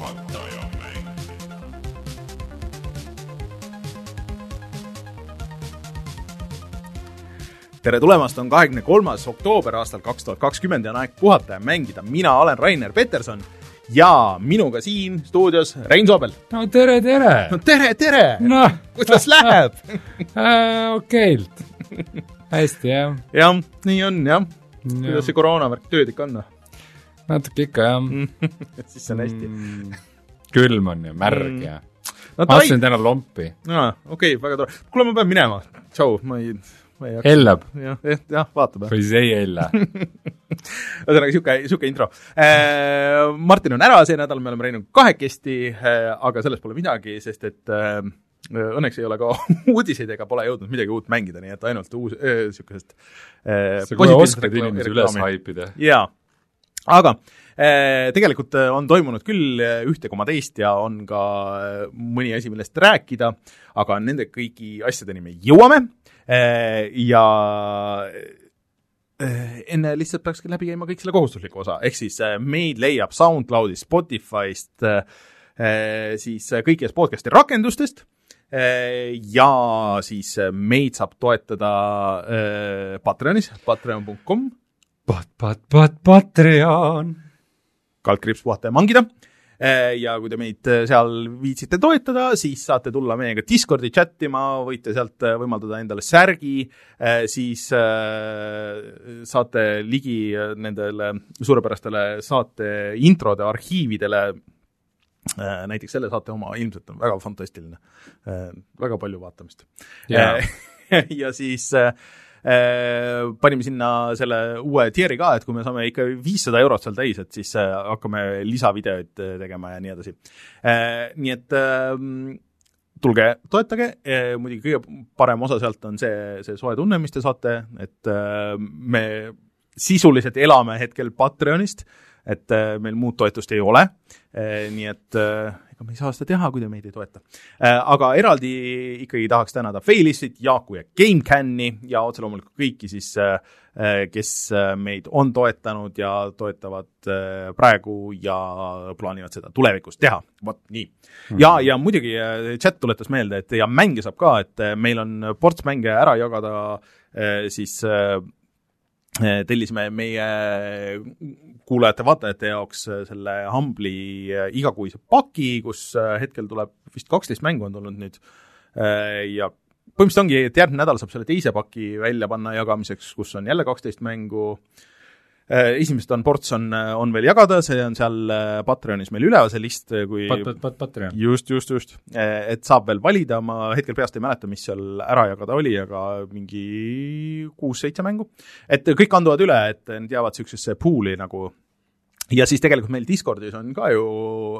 juhataja mäng. tere tulemast, on kahekümne kolmas oktoober aastal kaks tuhat kakskümmend ja on aeg puhata ja mängida. mina olen Rainer Peterson ja minuga siin stuudios Rein Soobel. no tere, tere no tere, tere no., kuidas läheb? okeilt. hästi jah, jah, nii on jah. kuidas see koroonavärk tööd ikka on? noh? Natuke ikka jah siis on hästi. mm,. külm on ja märg Mm. mm. ja no ma ostsin, täna lompi. aa, okei okay,, väga tore. kuule, ma pean minema. tšau, ma ei, ma ei hakka. hellab jah, jah, vaatab jah. või siis ei hella. ühesõnaga sihuke, sihuke intro. Martin on ära see nädal, me oleme Reinuga kahekesti, aga sellest pole midagi, sest et äh, õnneks ei ole ka uudiseid ega pole jõudnud midagi uut mängida, nii et ainult uus, niisugusest äh, sa kohe oskad inimesi üles haipida. jaa, aga äh, tegelikult äh, on toimunud küll äh, ühte koma teist ja on ka mõni asi, millest rääkida, aga nende kõigi asjadeni me jõuame. Ja enne lihtsalt peakski läbi käima kõik selle kohustusliku osa, ehk siis meid leiab SoundCloudist, Spotify'st siis kõikidest podcast'i rakendustest. Ja siis meid saab toetada Patreonis, patreon.com Pat, pat, pat, Patreon. kaldkriips puhata ja mangida. ja kui te meid äh, seal viitsite toetada, siis saate tulla meiega Discordi chat ima, võite sealt äh, võimaldada endale särgi, siis äh, saate ligi äh, nendele suurepärastele saate introde arhiividele. näiteks selle saate oma ilmselt on väga fantastiline, väga palju vaatamist. Ja siis äh, äh, panime sinna selle uue tier'i ka, et kui me saame ikka viissada eurot seal täis, et siis äh, hakkame lisavideoid äh, tegema ja nii edasi äh,. nii et äh, tulge toetage, muidugi kõige parem osa sealt on see, see soe tunne, mis te saate, et äh, me sisuliselt elame hetkel Patreonist, et äh, meil muud toetust ei ole, nii et äh, ega me ei saa seda teha, kui te meid ei toeta. aga eraldi ikkagi tahaks tänada Failistit, Jaaku ja GameCami ja otse loomulikult kõiki siis, kes äh, meid on toetanud ja toetavad äh, praegu ja plaanivad seda tulevikus teha, vot nii. ja, ja muidugi äh, chat tuletas meelde, et ja mänge saab ka, et äh, meil on ports mänge ära jagada äh, siis äh, tellisime meie kuulajate-vaatajate jaoks eh, selle Humble'i eh, igakuise paki, kus eh, hetkel tuleb vist kaksteist mängu on tulnud nüüd. Eh, ja põhimõtteliselt ongi, et järgmine nädal saab selle teise paki välja panna jagamiseks, kus on jälle kaksteist mängu. Eh, esimesed on ports on, on veel jagada, see on seal eh, Patreonis meil üleval, see list, kui pat, pat, pat, Patreon. just, just, just, et saab veel valida, ma hetkel peast ei mäleta, mis seal ära jagada oli, aga mingi kuus-seitse mängu. et kõik kanduvad üle, et need jäävad niisugusesse pool'i nagu ja siis tegelikult meil Discordis on ka ju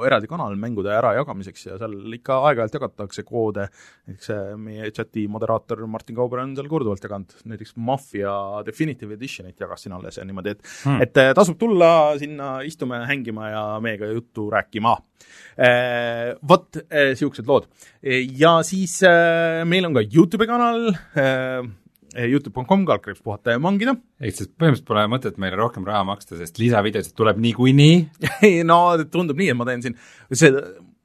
eraldi kanal mängude ärajagamiseks ja seal ikka aeg-ajalt jagatakse koode, näiteks meie chati moderaator Martin Kauber on seal korduvalt jaganud, näiteks Mafia Definitive Editionit jagas siin alles ja niimoodi, et Hmm. et äh, tasub tulla sinna istuma, hängima ja meiega juttu rääkima. Vot niisugused lood. ja siis meil on ka Youtube'i kanal, Youtube.com, kaldkriips puhata ja mangida. ehk siis põhimõtteliselt pole mõtet meile rohkem raha maksta, sest lisavideosid tuleb niikuinii. ei no tundub nii, et ma teen siin, see,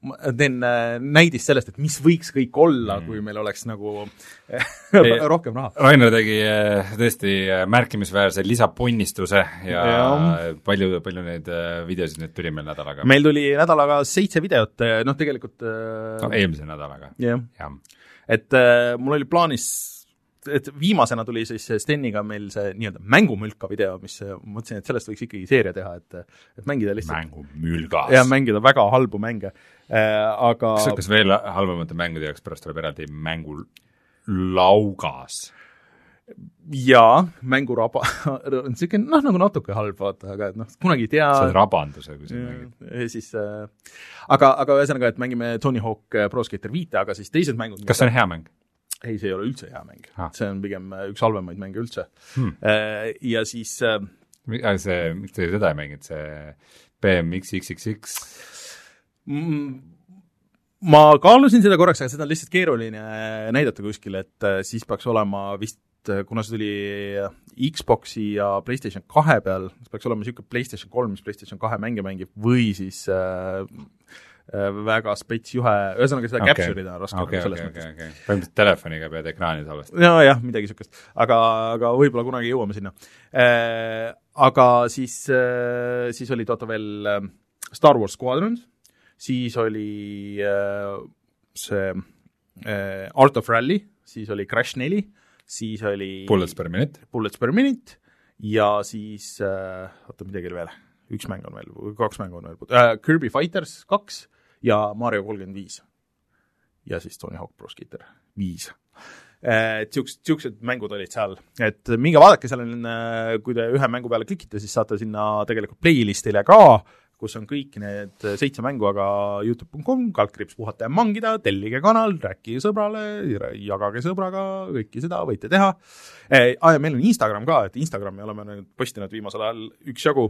ma teen äh, näidist sellest, et mis võiks kõik olla mm., kui meil oleks nagu rohkem raha. Rainer tegi äh, tõesti äh, märkimisväärse lisapunnistuse ja, ja. palju, palju neid videosid nüüd tuli meil nädalaga? meil tuli nädalaga seitse videot, noh tegelikult no, eelmise nädalaga, jah, jah. et äh, mul oli plaanis et viimasena tuli siis Steniga meil see nii-öelda mängumülka video, mis mõtlesin, et sellest võiks ikkagi seeria teha, et et mängida lihtsalt mängumülgas ja. mängida väga halbu mänge äh,, aga kas, kas veel halvemate mängude jaoks pärast tuleb eraldi mängulaugas? jaa, mänguraba on niisugune noh, nagu natuke halb vaata, aga et noh, kunagi ei tea sa oled rabanduse, kui sa mängid. siis äh, aga, aga ühesõnaga, et mängime Tony Hawk äh, Pro Skater viite, aga siis teised mängud kas see on hea mäng? ei, see ei ole üldse hea mäng Ah., see on pigem äh, üks halvemaid mänge üldse Hmm. äh,. ja siis äh, see, miks te seda ei mänginud, see BMX-XXX, mm, ma kaalusin seda korraks, aga seda on lihtsalt keeruline näidata kuskil, et siis peaks olema vist kuna see tuli Xboxi ja PlayStation kahe peal, see peaks olema niisugune PlayStation kolm, mis PlayStation kahe mänge mängib, või siis äh, väga spets juhe, ühesõnaga seda okay. capture ida on raske nagu selles okei, mõttes okei, okei. põhimõtteliselt telefoniga pead ekraani salvestama. nojah, midagi niisugust, aga, aga võib-olla kunagi jõuame sinna äh,. Aga siis äh,, siis oli toota veel äh, Star Wars Squadrons, siis oli äh, see äh, Art of Rally, siis oli Crash neli, siis oli Bullets per minute. Bullets per minute ja siis äh, oota, midagi oli veel, üks mäng on veel, kaks mängu on veel äh,, Kirby Fighters kaks ja Mario kolmkümmend viis. ja siis Tony Hawk Pro Skater viis. et siuksed, siuksed mängud olid seal, et minge vaadake, seal on, kui te ühe mängu peale klikite, siis saate sinna tegelikult playlist'ile ka, kus on kõik need seitse mängu, aga Youtube.com, kaldkriips puhata ja mangida, tellige kanal, rääkige sõbrale, jagage sõbraga, kõike seda võite teha eh,. Ah, ja meil on Instagram ka, et Instagrami oleme nüüd postinud viimasel ajal üksjagu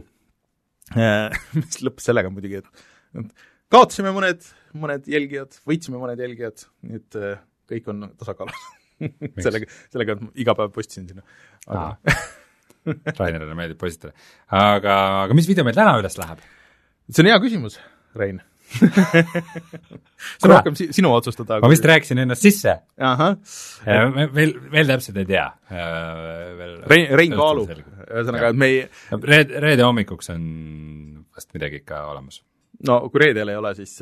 eh, mis lõppes sellega muidugi, et et kaotasime mõned, mõned jälgijad, võitsime mõned jälgijad, nii et eh, kõik on tasakaalus. sellega, sellega iga päev postisin sinna. aga Rainerile meeldib postitada. aga, aga mis video meil täna üles läheb? see on hea küsimus, Rein. see on rohkem si sinu otsustada. ma vist rääkisin ennast sisse. veel, veel täpselt ei tea. Rein, Rein kaalub, ühesõnaga, et me ei, reede, reede hommikuks on vast midagi ikka olemas. No kui reedel ei ole, siis,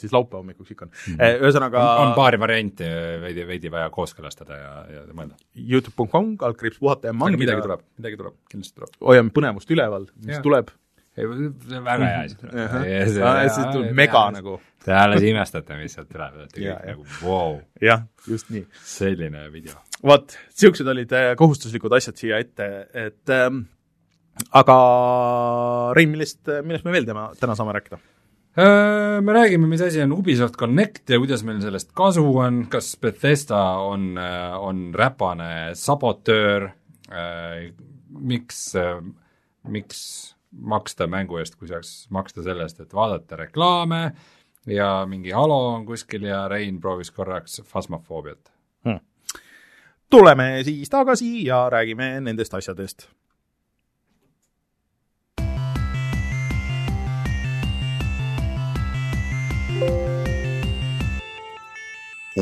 siis laupäeva hommikuks ikka on. ühesõnaga on, on paari varianti veidi, veidi vaja kooskõlastada ja, ja mõelda. Youtube.com, kaldkriips puhata ja mangida midagi. tuleb, midagi tuleb, kindlasti tuleb. hoiame põnevust üleval, mis Jah. tuleb. väga hea asi siis tuleb mega. nagu, Te alles imestate, mis sealt tuleb, olete kõik nagu vau, jah, just nii. selline video. vot, niisugused olid äh, kohustuslikud asjad siia ette, et ähm, aga Rein, millest, millest me veel täna, täna saame rääkida? Me räägime, mis asi on Ubisoft Connect ja kuidas meil sellest kasu on, kas Bethesda on, on räpane sabotöör, miks, miks maksta mängu eest, kui saaks maksta selle eest, et vaadata reklaame ja mingi Halo on kuskil ja Rein proovis korraks Phasmophobiat. tuleme siis tagasi ja räägime nendest asjadest.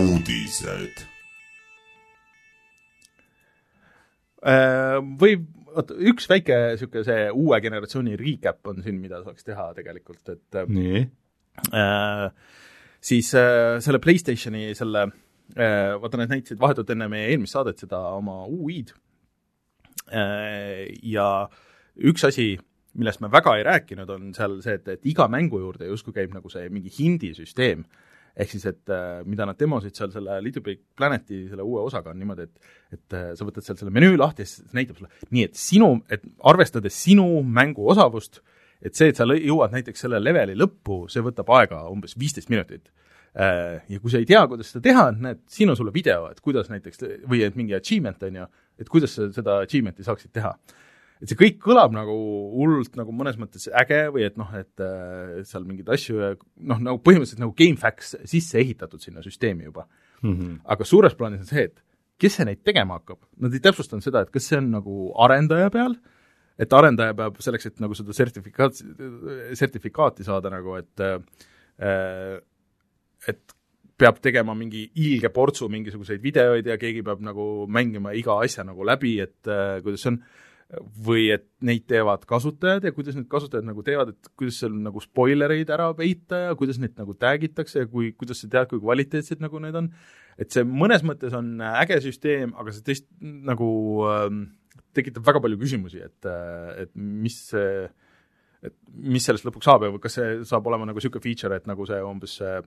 uudised. Äh, Võib, oota, üks väike niisugune see uue generatsiooni recap on siin, mida saaks teha tegelikult, et nii? äh, siis äh, selle PlayStationi selle äh,, vaata nad näitasid vahetult enne meie eelmist saadet seda oma UI-d äh, ja üks asi, millest me väga ei rääkinud, on seal see, et, et iga mängu juurde justkui käib nagu see mingi hindisüsteem, ehk siis et äh, mida nad demosid seal selle Little Big Planeti selle uue osaga, on niimoodi, et et äh, sa võtad sealt selle menüü lahti ja siis näitab sulle. nii, et sinu, et arvestades sinu mängu osavust, et see, et sa jõuad näiteks selle leveli lõppu, see võtab aega umbes viisteist minutit. Ja kui sa ei tea, kuidas seda teha, näed, siin on sulle video, et kuidas näiteks, või et mingi achievement on ju, et kuidas sa seda achievement'i saaksid teha et see kõik kõlab nagu hullult nagu mõnes mõttes äge või et noh, et äh, seal mingeid asju noh, nagu põhimõtteliselt nagu GameFAQs sisse ehitatud sinna süsteemi juba. aga suures plaanis on see, et kes see neid tegema hakkab, nad ei täpsustanud seda, et kas see on nagu arendaja peal, et arendaja peab selleks, et nagu seda sertifikaat, sertifikaati saada nagu, et äh, et peab tegema mingi ilge portsu mingisuguseid videoid ja keegi peab nagu mängima iga asja nagu läbi, et äh, kuidas see on, või et neid teevad kasutajad ja kuidas need kasutajad nagu teevad, et kuidas seal nagu spoilereid ära peita ja kuidas neid nagu tag itakse ja kui, kuidas sa tead, kui kvaliteetsed nagu need on, et see mõnes mõttes on äge süsteem, aga see tõesti nagu ähm, tekitab väga palju küsimusi, et, et mis see et mis sellest lõpuks saab ja kas see saab olema nagu niisugune feature, et nagu see umbes see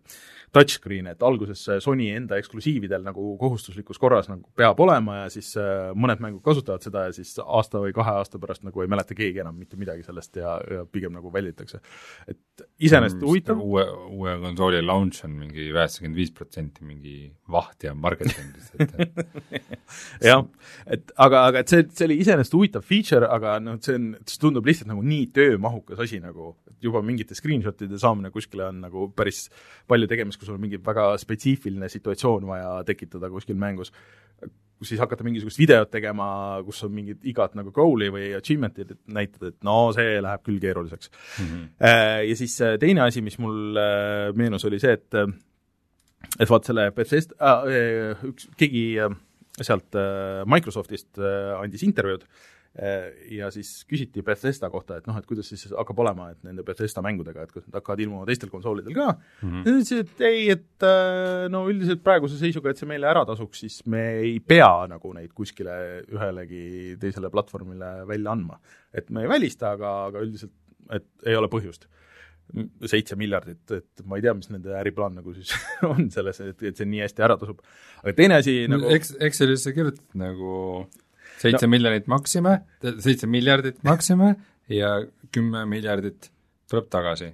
touchscreen, et alguses see Sony enda eksklusiividel nagu kohustuslikus korras nagu peab olema ja siis äh, mõned mängud kasutavad seda ja siis aasta või kahe aasta pärast nagu ei mäleta keegi enam mitte midagi sellest ja, ja pigem nagu välditakse. et iseenesest huvitav, uue, uue konsooli launch on mingi üheksakümmend viis protsenti mingi vaht ja marketingis, et jah, et aga, aga et see, see oli iseenesest huvitav feature, aga noh, see on, see tundub lihtsalt nagu nii töömahukas asi nagu, et juba mingite screenshot'ide saamine kuskile on nagu päris palju tegemist, kui sul on mingi väga spetsiifiline situatsioon vaja tekitada kuskil mängus. siis hakata mingisugust videot tegema, kus on mingid igat nagu goal'i või achievement'id, et näitad, et no see läheb küll keeruliseks mm. -hmm. Ja siis teine asi, mis mul meenus, oli see, et et vaat selle Bethesda äh,, üks, keegi sealt Microsoftist andis intervjuud ja siis küsiti Bethesda kohta, et noh, et kuidas siis hakkab olema, et nende Bethesda mängudega, et kas nad hakkavad ilmuma teistel konsoolidel ka mm, -hmm. ja ta ütles, et ei, et äh, no üldiselt praeguse seisuga, et see meile ära tasuks, siis me ei pea nagu neid kuskile ühelegi teisele platvormile välja andma. et me ei välista, aga, aga üldiselt, et ei ole põhjust seitse miljardit, et ma ei tea, mis nende äriplaan nagu siis on selles, et, et see nii hästi ära tasub. aga teine asi nagu Eks, Excelisse kirjutad nagu seitse no. miljonit maksime, seitse miljardit maksime ja kümme miljardit tuleb tagasi.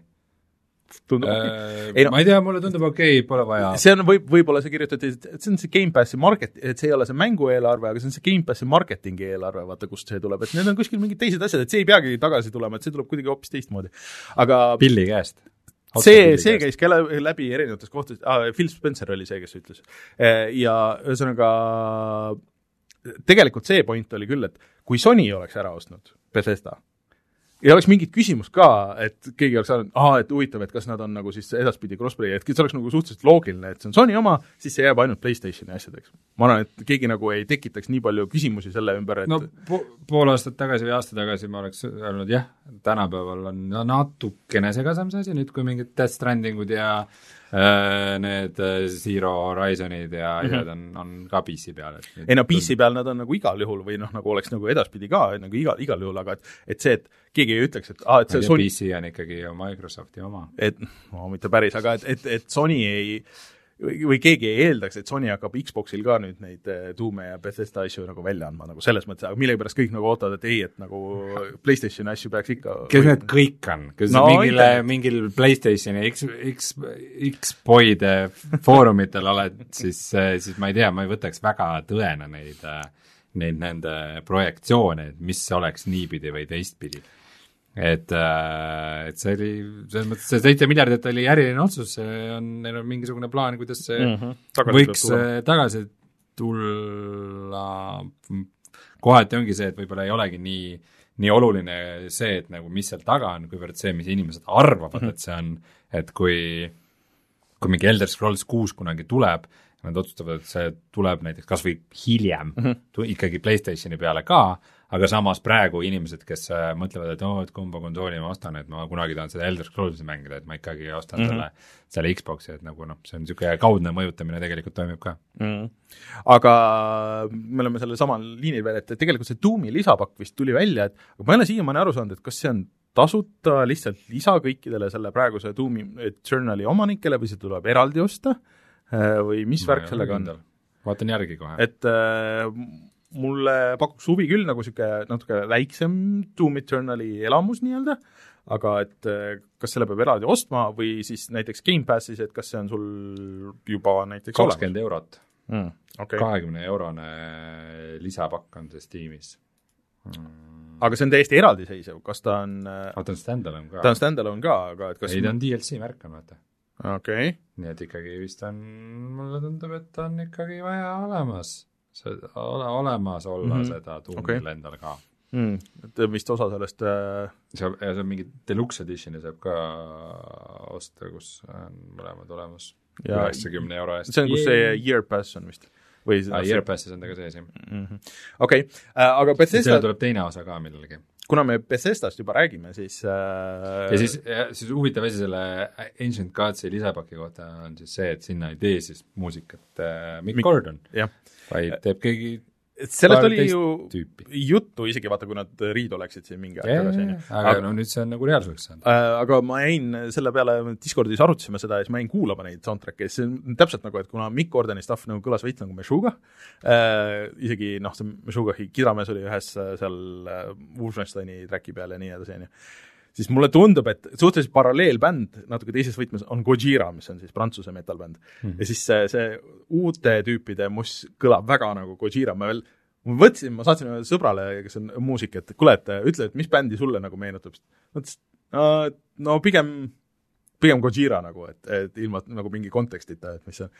tundub äh,? No, ma ei tea, mulle tundub okei okay,, pole vaja. see on, võib, võib-olla see kirjutati, et see on see Gamepassi market, et see ei ole see mängueelarve, aga see on see Gamepassi marketingi eelarve, vaata kust see tuleb, et need on kuskil mingid teised asjad, et see ei peagi tagasi tulema, et see tuleb kuidagi hoopis teistmoodi. aga pilli käest see, see käis ka läbi erinevates kohtades ah,, Phil Spencer oli see, kes ütles. ja ühesõnaga tegelikult see point oli küll, et kui Sony oleks ära ostnud Bethesda, ei oleks mingit küsimust ka, et keegi oleks arvanud, aa, et huvitav, et kas nad on nagu siis edaspidi crossplay, et see oleks nagu suhteliselt loogiline, et see on Sony oma, siis see jääb ainult PlayStationi asjadeks. ma arvan, et keegi nagu ei tekitaks nii palju küsimusi selle ümber, et no po pool aastat tagasi või aasta tagasi ma oleks öelnud jah, tänapäeval on no, natukene segasem see asi, nüüd kui mingid Death Strandingud ja Äh, need äh, Zero Horizonid ja mm -hmm. asjad on, on ka PC peal, et ei no PC peal nad on nagu igal juhul või noh, nagu oleks nagu edaspidi ka nagu igal, igal juhul, aga et et see, et keegi ei ütleks, et aa, et see Sony PC on ikkagi ju Microsofti oma. et no mitte päris, aga et, et, et Sony ei või, või keegi ei eeldaks, et Sony hakkab Xboxil ka nüüd neid eh, Doom'e ja Bethesda asju nagu välja andma, nagu selles mõttes, aga millegipärast kõik nagu ootavad, et ei, et nagu PlayStationi asju peaks ikka kes need kõik on? kas no, mingile, mingil PlayStationi X, X, X-Boyde foorumitel oled, siis, eh, siis ma ei tea, ma ei võtaks väga tõena neid, eh, neid nende projektsioone, et mis oleks niipidi või teistpidi et, äh, et see oli, selles mõttes see seitse miljardit oli äriline otsus, see on, neil on mingisugune plaan, kuidas see mm -hmm. tagasi võiks tulla. Äh, tagasi tulla, kohati ongi see, et võib-olla ei olegi nii, nii oluline see, et nagu mis seal taga on, kuivõrd see, mis inimesed arvavad mm, -hmm. et see on, et kui kui mingi Elder Scrolls kuus kunagi tuleb, nad otsustavad, et see tuleb näiteks kas või hiljem mm -hmm. ikkagi PlayStationi peale ka, aga samas praegu inimesed, kes äh, mõtlevad, et oo oh,, et kumba konsooli ma ostan, et ma kunagi tahan seda Elder Scrollsi mängida, et ma ikkagi ostan mm -hmm. selle, selle Xbox'i, et nagu noh, see on niisugune kaudne mõjutamine tegelikult toimib ka mm. -hmm. aga me oleme sellel samal liinil veel, et tegelikult see Doomi lisapakk vist tuli välja, et aga ma ei ole siiamaani aru saanud, et kas see on tasuta lihtsalt lisa kõikidele selle praeguse Doomi Eternali omanikele või see tuleb eraldi osta äh, või mis ma värk sellega on? vaatan järgi kohe. et äh, mulle pakuks huvi küll nagu niisugune natuke väiksem Doom Eternali elamus nii-öelda, aga et eh, kas selle peab eraldi ostma või siis näiteks Gamepassis, et kas see on sul juba näiteks kakskümmend eurot mm,. kahekümne okay. eurone lisapakk on see Steamis mm. aga see on täiesti eraldiseisev, kas ta on aga ah, ta on stand-alone ka? ta on stand-alone ka, aga et kas ei, ta on DLC märk on, vaata. Okei okay.. nii et ikkagi vist on, mulle tundub, et on ikkagi vaja olemas see, ole olemas olla mm -hmm. seda tuumil okay. endal ka mm,. et vist osa sellest äh... saab, ja see on mingi deluxe edition'i saab ka osta, kus on mõlemad olemas üheksakümne euro eest. see on, kus see Year Pass on vist? või ah, Year Passis on ta ka sees, jah -hmm.. okei äh,, aga Bethesda seal tuleb teine osa ka millalgi kuna me Bethesdast juba räägime, siis äh... ja siis, siis huvitav asi selle Ancient Gods'i lisapaki kohta on siis see, et sinna ei tee siis muusikat äh, Mick Gordon, vaid teeb keegi et sellest oli ju tüüpi. juttu isegi vaata, kui nad Riido läksid siin mingi aeg tagasi, on ju. aga no nüüd see on nagu reaalsuseks saanud äh,. Aga ma jäin selle peale, Discordis arutasime seda ja siis ma jäin kuulama neid soundtrack'e ja see on täpselt nagu, et kuna Mikk Ordeni stuff nagu kõlas veits nagu Meshuga äh,, isegi noh, see Meshugahi kidamees oli ühes äh, seal äh, Wolfensteini track'i peal ja nii edasi, on ju siis mulle tundub, et suhteliselt paralleelbänd natuke teises võtmes on Gojira, mis on siis Prantsuse metal-bänd mm. ja siis see, see uute tüüpide muss kõlab väga nagu Gojira, ma veel ma võtsin, ma saatsin ühele sõbrale, kes on muusik, et kuule, et ütle, et mis bändi sulle nagu meenutab. ta ütles, no pigem pigem Gojira nagu, et, et ilma nagu mingi kontekstita, et mis on,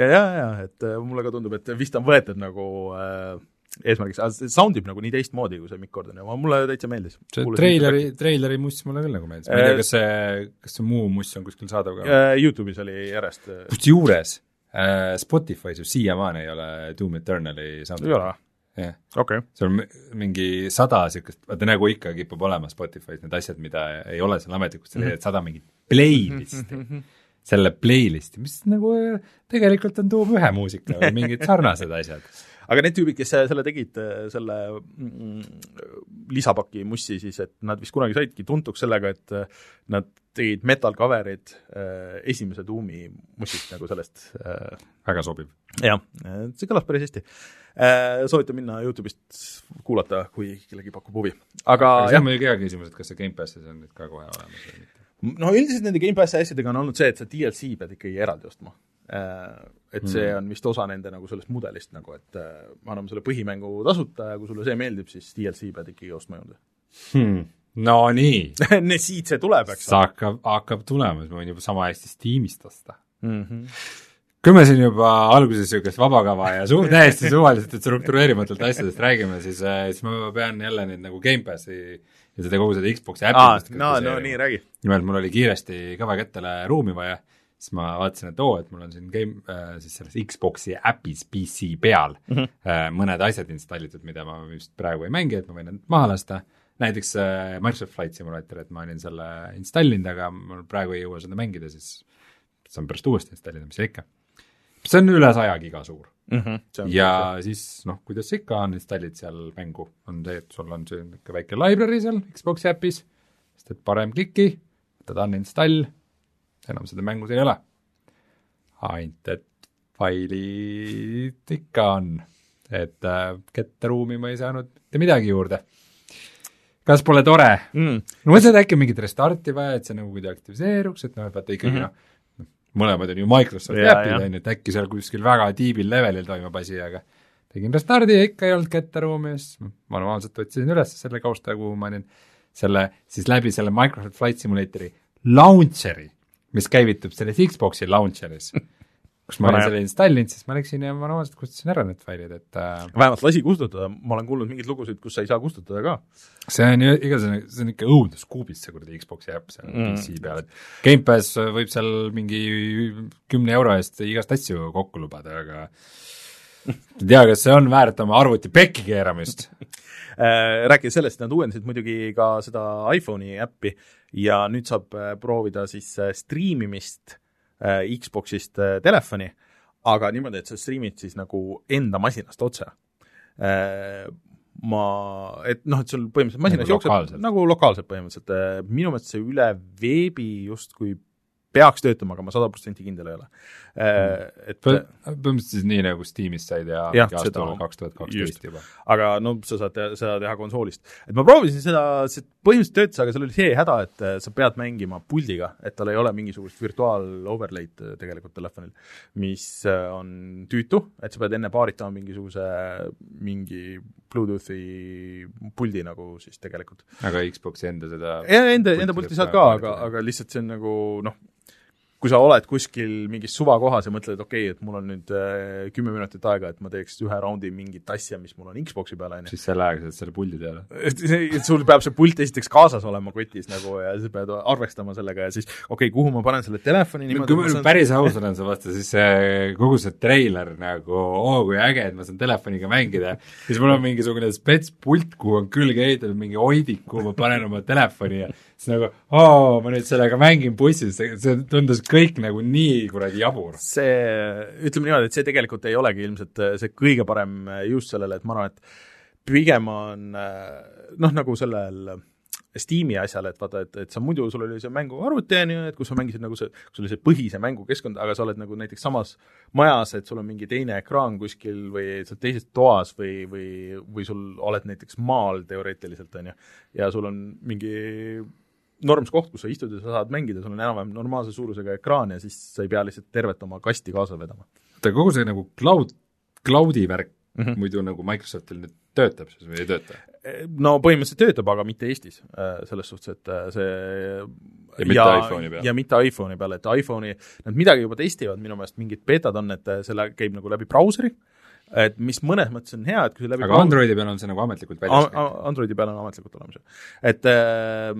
jaa, jaa, et äh, mulle ka tundub, et vist on võetud nagu äh, eesmärgiks, aga see sound ib nagu nii teistmoodi, kui see Mikk Gordon ja mulle täitsa meeldis. see treileri, treileri muss mulle küll nagu meeldis, ma ei tea, kas see, kas see muu muss on kuskil saadav ka? Youtube'is oli järjest kusjuures äh, Spotify's ju siiamaani ei ole Doom Eternali soundtrack'i. ei ole või? jah yeah. okay.. seal on mingi sada niisugust, vaata nagu ikka kipub olema Spotify's need asjad, mida ei ole seal ametlikult, sa leiad sada mingit playlist'i selle playlist'i, mis nagu tegelikult on Doom ühe muusika või mingid sarnased asjad aga need tüübid, kes selle tegid, selle mm, lisapaki mussi siis, et nad vist kunagi saidki tuntuks sellega, et nad tegid metal cover'id äh, esimese Doomi mussist nagu sellest äh, väga sobib. jah, see kõlas päris hästi äh,. soovitan minna Youtube'ist kuulata, kui kellelgi pakub huvi. aga, aga see on muidugi hea küsimus, et kas see Gamepassis on nüüd ka kohe olemas või mitte? no üldiselt nende Gamepassi asjadega on olnud see, et sa DLC pead ikkagi eraldi ostma Äh, et see mm. on vist osa nende nagu sellest mudelist nagu, et äh, me anname selle põhimängu tasuta ja kui sulle see meeldib, siis DLC pead ikkagi ostma juurde. Hmm.. no nii. Siit see tuleb, eks see hakkab, hakkab tulema, siis ma võin juba sama hästi Steamist osta. Mm. -hmm kui me siin juba alguses niisugust vabakava ja su-, täiesti suvaliselt ja struktureerimatult asjadest räägime, siis, äh, siis ma pean jälle nüüd nagu Gamepassi ja seda kogu seda Xbox'i äppi ah, no, no nii, räägi. nimelt mul oli kiiresti kõva kättele ruumi vaja siis ma vaatasin, et oo, et mul on siin game äh,, siis selles Xbox'i äpis PC peal mm -hmm. äh, mõned asjad installitud, mida ma vist praegu ei mängi, et ma võin need maha lasta, näiteks äh, Microsoft Flight Simulator, et ma olin selle installinud, aga mul praegu ei jõua seda mängida, siis saan pärast uuesti installida, mis ikka. see on üle saja giga suur mm. -hmm, ja siis noh, kuidas ikka on, installid seal mängu, on see, et sul on see niisugune väike library seal Xbox'i äpis, siis teed parem kliki, võtad uninstall enam seda mängus ei ole. ainult et failid ikka on, et äh, ketteruumi ma ei saanud mitte midagi juurde. kas pole tore mm.? ma mõtlesin, et äkki mingit restarti vaja, et see nagu kuidagi aktiviseeruks, et noh, et vaata ikkagi mm -hmm. noh, mõlemad on ju Microsofti äpid, on ju, et äkki seal kuskil väga tiibil levelil toimub asi, aga tegin restardi ja ikka ei olnud ketteruumi ja siis manuaalselt otsisin üles selle kausta, kuhu ma olin selle, siis läbi selle Microsoft Flight Simulatori launcher'i mis käivitub selles Xbox'i launcher'is kus ma olin selle installinud, siis ma läksin ja manuaalselt kustutasin ära need failid, et äh, vähemalt lasi kustutada, ma olen kuulnud mingeid lugusid, kus sa ei saa kustutada ka. see on ju igasugune, see on ikka õuduskuubis, see kuradi Xbox'i äpp seal mm. PC peal, et Gamepass võib seal mingi kümne euro eest igast asju kokku lubada, aga ei tea, kas see on väärt oma arvuti pekki keeramist rääkides sellest, nad uuendasid muidugi ka seda iPhone'i äppi ja nüüd saab äh, proovida siis äh, striimimist Xbox'ist telefoni, aga niimoodi, et sa striimid siis nagu enda masinast otse. Ma, et noh, et sul põhimõtteliselt masinas nagu jookseb nagu lokaalselt põhimõtteliselt, minu meelest see üle veebi justkui peaks töötama, aga ma sada protsenti kindel ei ole. Äh, et põhimõtteliselt siis nii, nagu Steamis said ja jah, aastal kaks tuhat kaksteist juba. aga no sa saad teha, seda teha konsoolist. et ma proovisin seda, see põhimõtteliselt töötas, aga seal oli see häda, et äh, sa pead mängima puldiga, et tal ei ole mingisugust virtuaal-overlay'd äh, tegelikult telefonil, mis on tüütu, et sa pead enne paaritama mingisuguse, mingi Bluetoothi puldi nagu siis tegelikult. aga Xbox'i enda seda ja enda, enda pulti saad ka, aga, aga lihtsalt see on nagu noh, kui sa oled kuskil mingis suvakohas ja mõtled, okei okay,, et mul on nüüd äh, kümme minutit aega, et ma teeks ühe raundi mingit asja, mis mul on Xbox'i peal, on ju. siis selle ajaga saad selle puldi teada. et sul peab see pult esiteks kaasas olema kotis nagu ja sa pead arvestama sellega ja siis okei okay,, kuhu ma panen selle telefoni niimoodi kui ma nüüd päris aus olen su vastu, siis see kogu see treiler nagu, oo kui äge, et ma saan telefoniga mängida, siis mul on mingisugune spetspult, kuhu on külge ehitatud mingi hoidik, kuhu ma panen oma telefoni ja siis nagu oo, ma nüüd sellega mängin bussis, see tundus kõik nagu nii kuradi jabur. see, ütleme niimoodi, et see tegelikult ei olegi ilmselt äh, see kõige parem äh, just sellele, et ma arvan, et pigem on äh, noh, nagu sellel Steam'i asjal, et vaata, et, et sa muidu, sul oli see mänguarvuti, on ju, et kus sa mängisid nagu see, sul oli see põhise mängukeskkond, aga sa oled nagu näiteks samas majas, et sul on mingi teine ekraan kuskil või sa oled teises toas või, või, või sul oled näiteks maal teoreetiliselt, on ju, ja sul on mingi norms koht, kus sa istud ja sa saad mängida, sul on enam-vähem normaalse suurusega ekraan ja siis sa ei pea lihtsalt tervet oma kasti kaasa vedama. oota, kogu see nagu cloud, cloud'i värk mm -hmm. muidu nagu Microsoftil nüüd töötab siis või ei tööta? no põhimõtteliselt töötab, aga mitte Eestis, äh, selles suhtes, et äh, see ja mitte iPhone'i peal. ja mitte iPhone'i peal, et iPhone'i, nad midagi juba testivad, minu meelest mingid beetad on, et see läheb, käib nagu läbi brauseri, et mis mõnes mõttes on hea, et kui see läbi aga Androidi peal on see nagu ametlikult väljas? Androidi peal on ametlikult olemas, et äh,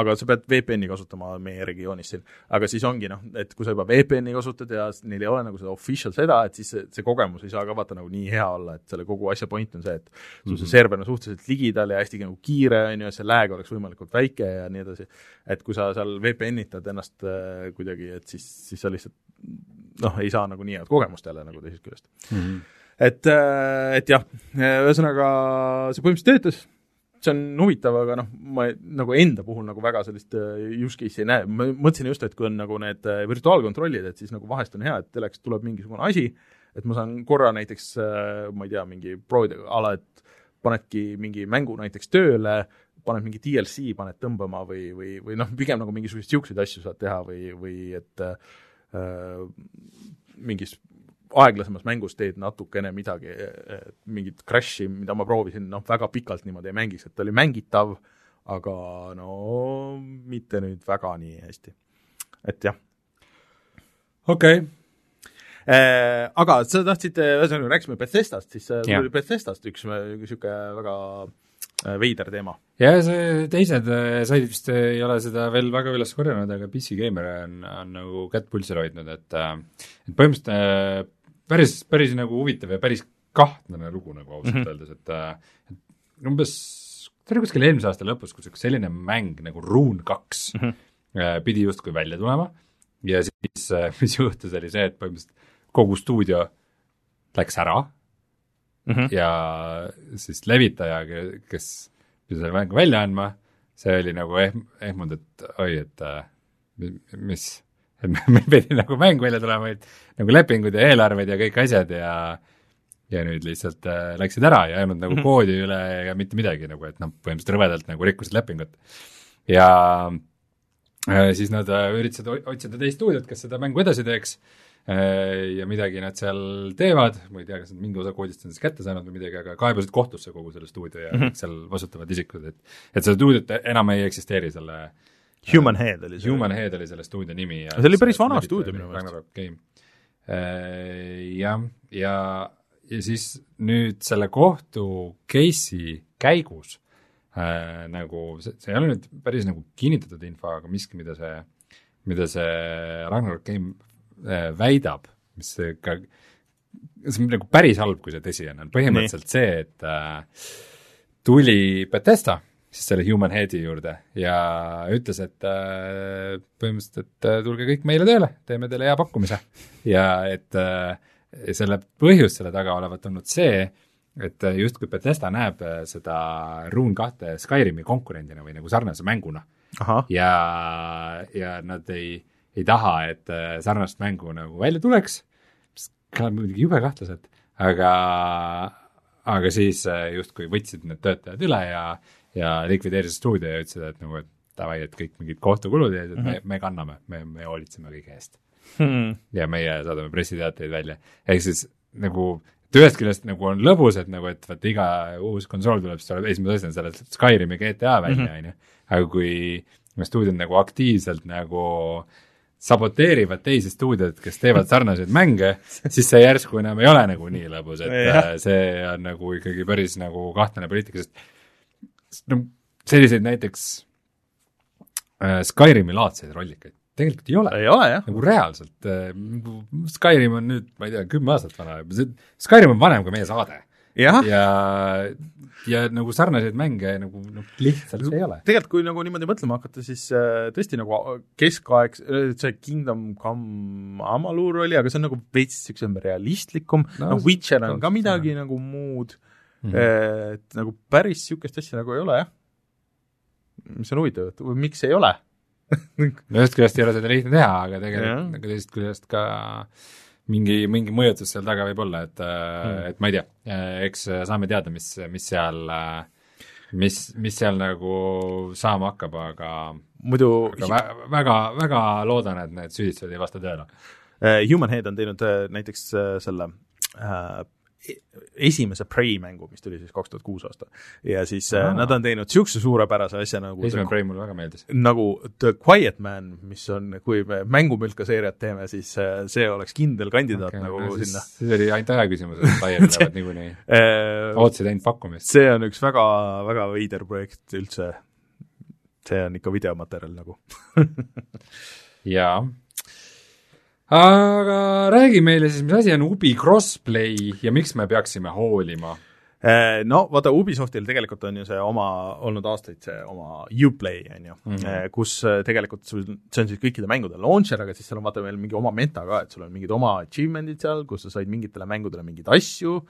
aga sa pead VPN-i kasutama meie regioonis siin. aga siis ongi noh, et kui sa juba VPN-i kasutad ja neil ei ole nagu seda official seda, et siis see, see kogemus ei saa ka vaata nagu nii hea olla, et selle kogu asja point on see, et sul mm -hmm. see server on suhteliselt ligidal ja hästi nagu kiire, on ju, ja see lag oleks võimalikult väike ja nii edasi. et kui sa seal VPN-itad ennast äh, kuidagi, et siis, siis sa lihtsalt noh, ei saa nagu nii head kogemust jälle nagu teisest küljest mm. -hmm. et, äh, et jah, ühesõnaga see põhimõtteliselt töötas see on huvitav, aga noh, ma nagu enda puhul nagu väga sellist äh, use case'i ei näe, ma mõtlesin just, et kui on nagu need äh, virtuaalkontrollid, et siis nagu vahest on hea, et telekas tuleb mingisugune asi, et ma saan korra näiteks, äh, ma ei tea, mingi proovida a la, et panedki mingi mängu näiteks tööle, paned mingi DLC, paned tõmbama või, või, või noh, pigem nagu mingisuguseid niisuguseid asju saad teha või, või et äh, mingis aeglasemas mängus teed natukene midagi, mingit crash'i, mida ma proovisin, noh, väga pikalt niimoodi ei mängiks, et ta oli mängitav, aga no mitte nüüd väga nii hästi. et jah. okei okay. Äh, aga sa tahtsid, ühesõnaga rääkisime Bethesdast, siis tuli Bethesdast üks niisugune väga veider teema. ja see teised saidid vist ei ole seda veel väga üles korjanud, aga PC Gamer on, on nagu kätt pulsil hoidnud, et et põhimõtteliselt päris, päris nagu huvitav ja päris kahtlane lugu nagu ausalt mm -hmm. öeldes, et äh, et umbes, see oli kuskil eelmise aasta lõpus, kus üks selline mäng nagu Rune kaks mm -hmm. pidi justkui välja tulema ja siis äh, mis juhtus, oli see, et põhimõtteliselt kogu stuudio läks ära mm -hmm. ja siis levitaja, kes pidi selle mängu välja andma, see oli nagu ehm-, ehmunud, et oi, et mis et meil pidi nagu mäng välja tulema, et nagu lepingud ja eelarved ja kõik asjad ja ja nüüd lihtsalt äh, läksid ära ja ei olnud nagu mm -hmm. koodi üle ega mitte midagi nagu, et noh, põhimõtteliselt rõvedalt nagu rikkusid lepingut. ja äh, siis nad äh, üritasid otsida teist stuudiot, kes seda mängu edasi teeks äh, ja midagi nad seal teevad, ma ei tea, kas nad mingi osa koodist on siis kätte saanud või midagi, aga kaebasid kohtusse kogu selle stuudio ja mm -hmm. seal vastutavad isikud, et et seda stuudiot enam ei eksisteeri, selle äh, Human Head oli see. Human Head oli selle stuudio nimi ja see oli päris vana stuudio minu meelest. Äh, jah, ja, ja siis nüüd selle kohtu case'i käigus äh, nagu see, see ei ole nüüd päris nagu kinnitatud info, aga miski, mida see, mida see Ragnarok Game äh, väidab, mis ka, see on nagu päris halb, kui see tõsi on, on põhimõtteliselt Nii. see, et äh, tuli Betesta siis selle Human Headi juurde ja ütles, et äh, põhimõtteliselt, et äh, tulge kõik meile tööle, teeme teile hea pakkumise. ja et äh, selle põhjus selle taga olevat olnud see, et justkui Bethesda näeb seda Rune kahte Skyrimi konkurendina või nagu sarnase mänguna. ja, ja nad ei, ei taha, et sarnast mängu nagu välja tuleks, mis kõlab muidugi jube kahtlaselt, aga, aga siis justkui võtsid need töötajad üle ja ja likvideerisid stuudio ja ütlesid, et nagu, et davai, et kõik mingid kohtukulud ja mm -hmm. me, mhm. me kanname, me, me hoolitseme kõige eest hmm.. ja meie saadame pressiteateid välja, ehk siis nagu et ühest küljest nagu on lõbus, et nagu, et vaata iga uus konsool tuleb, siis tuleb esimese asjana selle Skyrimi GTA välja, mhm. on ju, aga kui stuudiod nagu aktiivselt nagu saboteerivad teisi stuudioid, kes teevad sarnaseid mänge, siis see järsku enam ei ole nagu nii lõbus, et see on nagu ikkagi päris nagu kahtlane poliitika, sest no selliseid näiteks äh, Skyrimi laadseid rollikaid tegelikult ei ole. ei ole, jah. nagu reaalselt äh,, Skyrim on nüüd, ma ei tea, kümme aastat vana, Skyrim on vanem kui meie saade. ja, ja, ja nagu sarnaseid mänge nagu noh, lihtsalt ei ole. tegelikult kui nagu niimoodi mõtlema hakata, siis äh, tõesti nagu keskaeg, see Kingdom Come Amalur oli, aga see on nagu veits niisugusem realistlikum no,, noh, Witcher on ka midagi jah. nagu muud mm. -hmm. et nagu päris niisugust asja nagu ei ole, jah. mis on huvitav, et miks ei ole no ühest küljest ei ole seda lihtne teha, aga tegelikult nagu teisest küljest ka mingi, mingi mõjutus seal taga võib olla, et mm., et ma ei tea, eks saame teada, mis, mis seal, mis, mis seal nagu saama hakkab, aga muidu aga väga, väga loodan, et need süüdistused ei vasta tõele. Human Head on teinud äh, näiteks äh, selle äh, esimese Prey mängu, mis tuli siis kaks tuhat kuus aasta. ja siis Aa. Aa. nad on teinud niisuguse suurepärase asja nagu esimene Prey mulle väga meeldis. nagu The Quiet Man, mis on, kui me mängumülka seeriat teeme, siis äh, see oleks kindel kandidaat okay, nagu siis, sinna. siis oli ainult aja küsimus, et laiali lähevad niikuinii. ootasid ainult pakkumist. see on üks väga, väga veider projekt üldse. see on ikka videomaterjal nagu jaa. Aga räägi meile siis, mis asi on Ubi Crossplay ja miks me peaksime hoolima? Eh, no vaata, Ubisoftil tegelikult on ju see oma, olnud aastaid see oma Uplay, on ju mm. -hmm. kus eh, tegelikult sul, see on siis kõikide mängude launcher, aga siis seal on vaata veel mingi oma meta ka, et sul on mingid oma achievement'id seal, kus sa said mingitele mängudele mingeid asju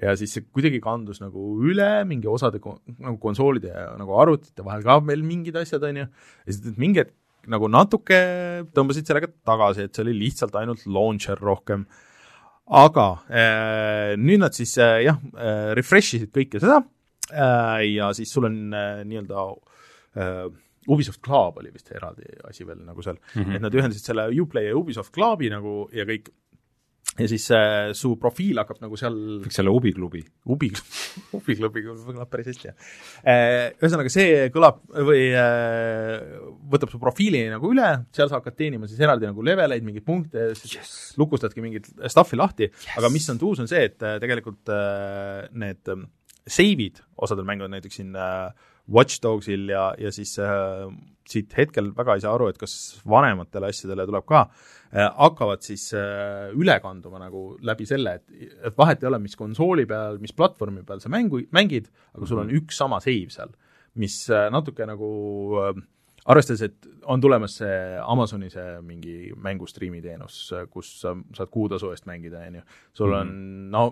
ja siis see kuidagi kandus nagu üle mingi osade nagu konsoolide ja nagu arvutite vahel ka veel mingid asjad, on ju, ja siis mingi hetk nagu natuke tõmbasid sellega tagasi, et see oli lihtsalt ainult launcher rohkem. Aga äh, nüüd nad siis äh, jah äh,, refresh isid kõike seda äh, ja siis sul on äh, nii-öelda äh, Ubisoft Club oli vist eraldi asi veel nagu seal. Mm, -hmm. et nad ühendasid selle Uplay ja Ubisoft Clubi nagu ja kõik ja siis äh, su profiil hakkab nagu seal võiks olla Ubi klubi. Ubi, Ubi-klubi kõlab päris hästi, jah. Ühesõnaga, see kõlab või äh, võtab su profiili nagu üle, seal sa hakkad teenima siis eraldi nagu leveleid, mingeid punkte siis yes., lukustadki mingit stuff'i lahti yes., aga mis on uus, on see, et äh, tegelikult äh, need äh, save'id osadel mängudel, näiteks siin äh, Watch Dogsil ja, ja siis äh, siit hetkel väga ei saa aru, et kas vanematele asjadele tuleb ka äh,, hakkavad siis äh, üle kanduma nagu läbi selle, et, et vahet ei ole, mis konsooli peal, mis platvormi peal sa mängu, mängid, aga sul on üks sama save seal, mis äh, natuke nagu äh, arvestades, et on tulemas see Amazoni see mingi mängustriimi teenus, kus sa saad kuutasu eest mängida, on ju, sul on no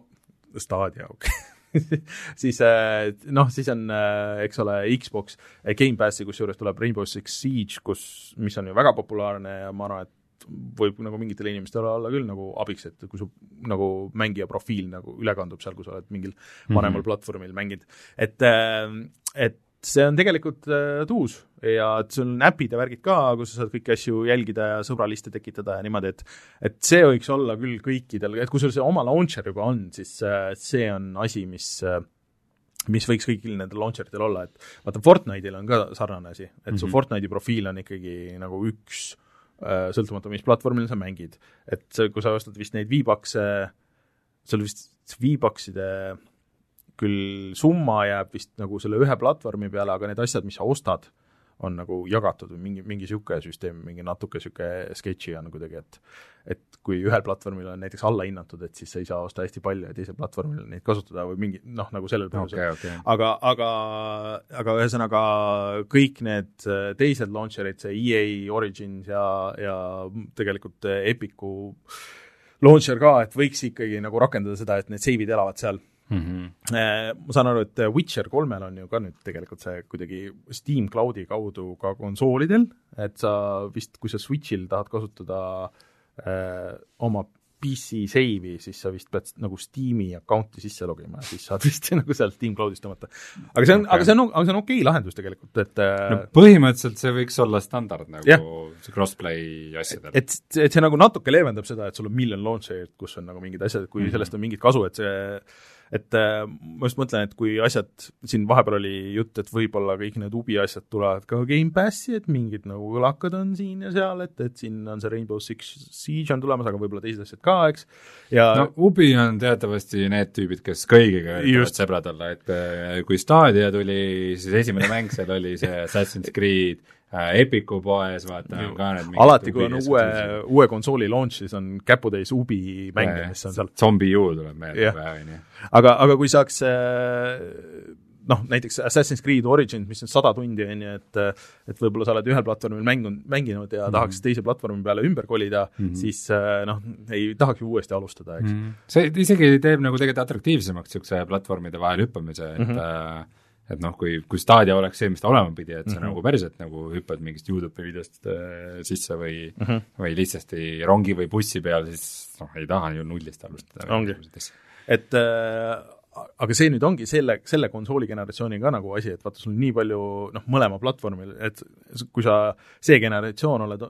Stadia, okei okay. siis äh, noh, siis on äh, eks ole, Xbox äh, Gamepassi, kusjuures tuleb Rainbow Six Siege, kus, mis on ju väga populaarne ja ma arvan, et võib nagu mingitele inimestele olla küll nagu abiks, et kui su nagu mängija profiil nagu üle kandub seal, kui sa oled mingil vanemal mm -hmm. platvormil mänginud, et et see on tegelikult äh, uus ja et sul on äpid ja värgid ka, kus sa saad kõiki asju jälgida ja sõbraliste tekitada ja niimoodi, et et see võiks olla küll kõikidel, et kui sul see oma launcher juba on, siis äh, see on asi, mis äh, mis võiks kõigil nendel launcher itel olla, et vaata Fortnite'il on ka sarnane asi, et mm -hmm. su Fortnite'i profiil on ikkagi nagu üks sõltumata, mis platvormil sa mängid. et kui sa ostad vist neid V-Bucks'e, seal vist V-Buckside küll summa jääb vist nagu selle ühe platvormi peale, aga need asjad, mis sa ostad, on nagu jagatud või mingi, mingi niisugune süsteem, mingi natuke niisugune sketši on kuidagi, et et kui ühel platvormil on näiteks allahinnatud, et siis sa ei saa osta hästi palju ja teisel platvormil neid kasutada või mingi noh, nagu sellel põhjusel okei, okei. aga, aga, aga ühesõnaga kõik need äh, teised launcher'id, see EA Origins ja, ja tegelikult äh, Epicu launcher ka, et võiks ikkagi nagu rakendada seda, et need save'id elavad seal. Ma saan aru, et Witcher kolmel on ju ka nüüd tegelikult see kuidagi Steam Cloudi kaudu ka konsoolidel, et sa vist, kui sa Switch'il tahad kasutada äh, oma PC save'i, siis sa vist pead nagu Steam'i account'i sisse logima ja siis saad vist nagu sealt Steam Cloud'ist tõmmata. aga see on okay., aga see on, aga see on okei okay lahendus tegelikult, et no äh, põhimõtteliselt see võiks olla standard nagu Jah. see crossplay asjadel. et, et see nagu natuke leevendab seda, et sul on miljon launcher'it, kus on nagu mingid asjad, kui mm. -hmm. sellest on mingit kasu, et see et äh, ma just mõtlen, et kui asjad, siin vahepeal oli jutt, et võib-olla kõik need ubi asjad tulevad ka Gamepassi, et mingid nagu kõlakad on siin ja seal, et, et siin on see Rainbow Six Siege on tulemas, aga võib-olla teised asjad ka, eks, ja no Ubi on teatavasti need tüübid, kes kõigiga üritavad sõbrad olla, et äh, kui Stadia tuli, siis esimene mäng seal oli see Assassin's Creed äh, Epicu poes, vaata, on ka need alati, kui on uue, uue konsooli launch, siis on käputäis ubi mänge, mis on seal. Zombie U tuleb meelde kohe, on ju. aga, aga kui saaks äh, noh, näiteks Assassin's Creed Origins, mis on sada tundi, on ju, et et võib-olla sa oled ühel platvormil mängunud, mänginud ja tahaks teise platvormi peale ümber kolida mm, -hmm. siis äh, noh, ei tahaks ju uuesti alustada, eks mm. see isegi teeb nagu tegelikult atraktiivsemaks niisuguse platvormide vahel hüppamise, et mm -hmm. Et noh, kui, kui Stadia oleks see, mis ta olema pidi, et sa mm -hmm. nagu päriselt nagu hüppad mingist Youtube'i videost äh, sisse või mm, -hmm. või lihtsasti rongi või bussi peal, siis noh, ei taha ju nullist alustada. Ongi. et äh, aga see nüüd ongi selle, selle konsooli generatsiooni ka nagu asi, et vaata, sul on nii palju noh, mõlema platvormil, et kui sa see generatsioon oled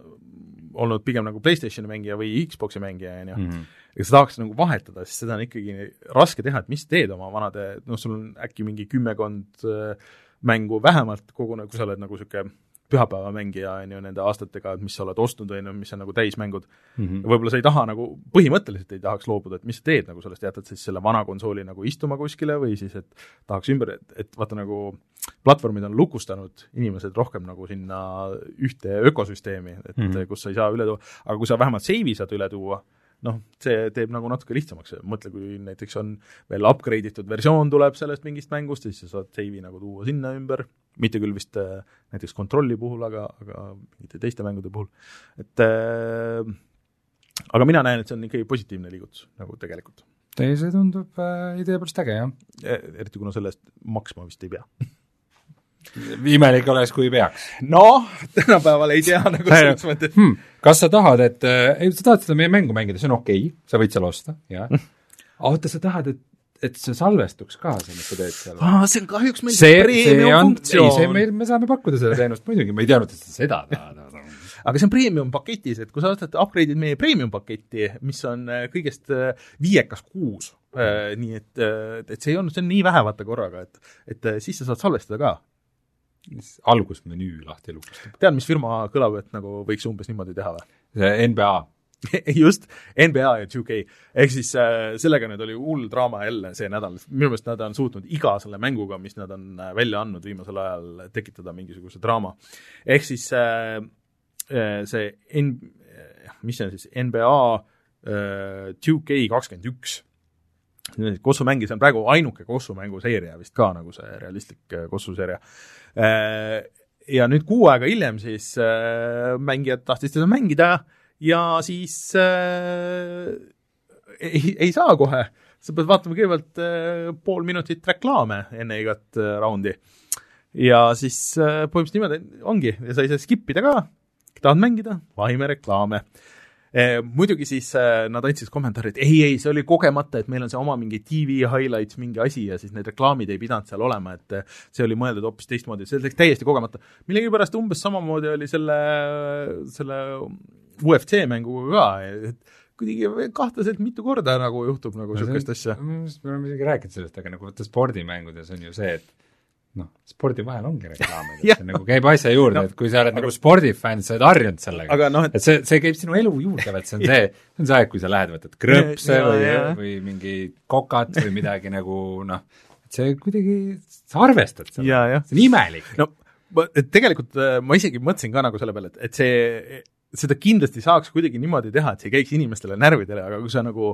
olnud pigem nagu PlayStationi mängija või Xbox'i mängija, on ju, Mhm. Ja sa tahaks nagu vahetada, siis seda on ikkagi raske teha, et mis teed oma vanade, noh, sul on äkki mingi kümmekond äh, mängu vähemalt kogune, kui sa oled nagu niisugune pühapäevamängija, on ju, nende aastatega, et mis sa oled ostnud, on ju, mis on nagu täismängud mm. -hmm. võib-olla sa ei taha nagu, põhimõtteliselt ei tahaks loobuda, et mis sa teed nagu sellest, jätad siis selle vana konsooli nagu istuma kuskile või siis et tahaks ümber, et, et vaata nagu platvormid on lukustanud inimesed rohkem nagu sinna ühte ökosüsteemi, et mm -hmm. kus sa ei saa üle tuua, aga kui sa vähemalt seivi saad üle tuua, noh, see teeb nagu natuke lihtsamaks, mõtle, kui näiteks on veel upgrade itud versioon tuleb sellest mingist mängust, siis sa saad seivi nagu tuua sinna ümber, mitte küll vist äh, näiteks kontrolli puhul, aga, aga mingite teiste mängude puhul, et äh, aga mina näen, et see on ikkagi positiivne liigutus nagu tegelikult. see tundub äh, idee poolest äge, jah. eriti kuna selle eest maksma vist ei pea imelik oleks, kui peaks. noh, tänapäeval ei tea nagu selles mõttes hmm,. kas sa tahad, et äh,, ei, sa tahad seda meie mängu mängida, see on okei okay,, sa võid seal osta, jah. aga oota, sa tahad, et et see salvestuks ka, see, mis sa teed seal ah,? see on kahjuks meil see, premium funktsioon. ei, see meil, me saame pakkuda seda teenust muidugi, ma ei teadnud, et sa seda tahad aga see on premium paketis, et kui sa ostad, upgrade'id meie premium paketti, mis on äh, kõigest äh, viiekas kuus, nii et, et see ei olnud, see on nii vähe vaata korraga, et, et siis sa saad salvestada ka algusmenüü lahti lukustab. tead, mis firma kõlab, et nagu võiks umbes niimoodi teha või? NBA just, NBA ja 2K. ehk siis äh, sellega nüüd oli hull draama jälle see nädal, minu meelest nad on suutnud iga selle mänguga, mis nad on äh, välja andnud viimasel ajal, tekitada mingisuguse draama. ehk siis äh, äh see N-, mis see on siis, NBA äh, 2K kakskümmend üks kossumäng, see on praegu ainuke kossumänguseeria vist ka, nagu see realistlik äh, kossuseeria. Äh, ja nüüd kuu aega hiljem siis äh, mängijad tahtsid seda mängida ja siis äh, ei, ei saa kohe, sa pead vaatama kõigepealt äh, pool minutit reklaame enne igat äh, raundi. ja siis äh, põhimõtteliselt niimoodi ongi. Ja sa ei saa skip ida ka, tahad mängida, vahime reklaame. Eh, muidugi siis eh, nad andsid kommentaari, et ei, ei, see oli kogemata, et meil on see oma mingi TV highlights mingi asi ja siis need reklaamid ei pidanud seal olema, et eh, see oli mõeldud hoopis teistmoodi, see läks täiesti kogemata. millegipärast umbes samamoodi oli selle, selle UFC mänguga ka, et kuidagi kahtlaselt mitu korda nagu juhtub nagu niisugust asja. me oleme isegi rääkinud sellest, aga nagu vaata spordimängudes on ju see, et noh, spordi vahel ongi reklaamid, et see nagu käib asja juurde no,, et kui sa oled aga, nagu spordifänn, sa oled harjunud sellega. No, et, et see, see käib sinu elu juurde, vaat see on see, see on see aeg, kui sa lähed, võtad krõpse ja, või, või mingi kokat või midagi nagu noh, et see kuidagi, sa arvestad sellega, see on imelik. no tegelikult äh, ma isegi mõtlesin ka nagu selle peale, et, et see, seda kindlasti saaks kuidagi niimoodi teha, et see ei käiks inimestele närvidele, aga kui sa nagu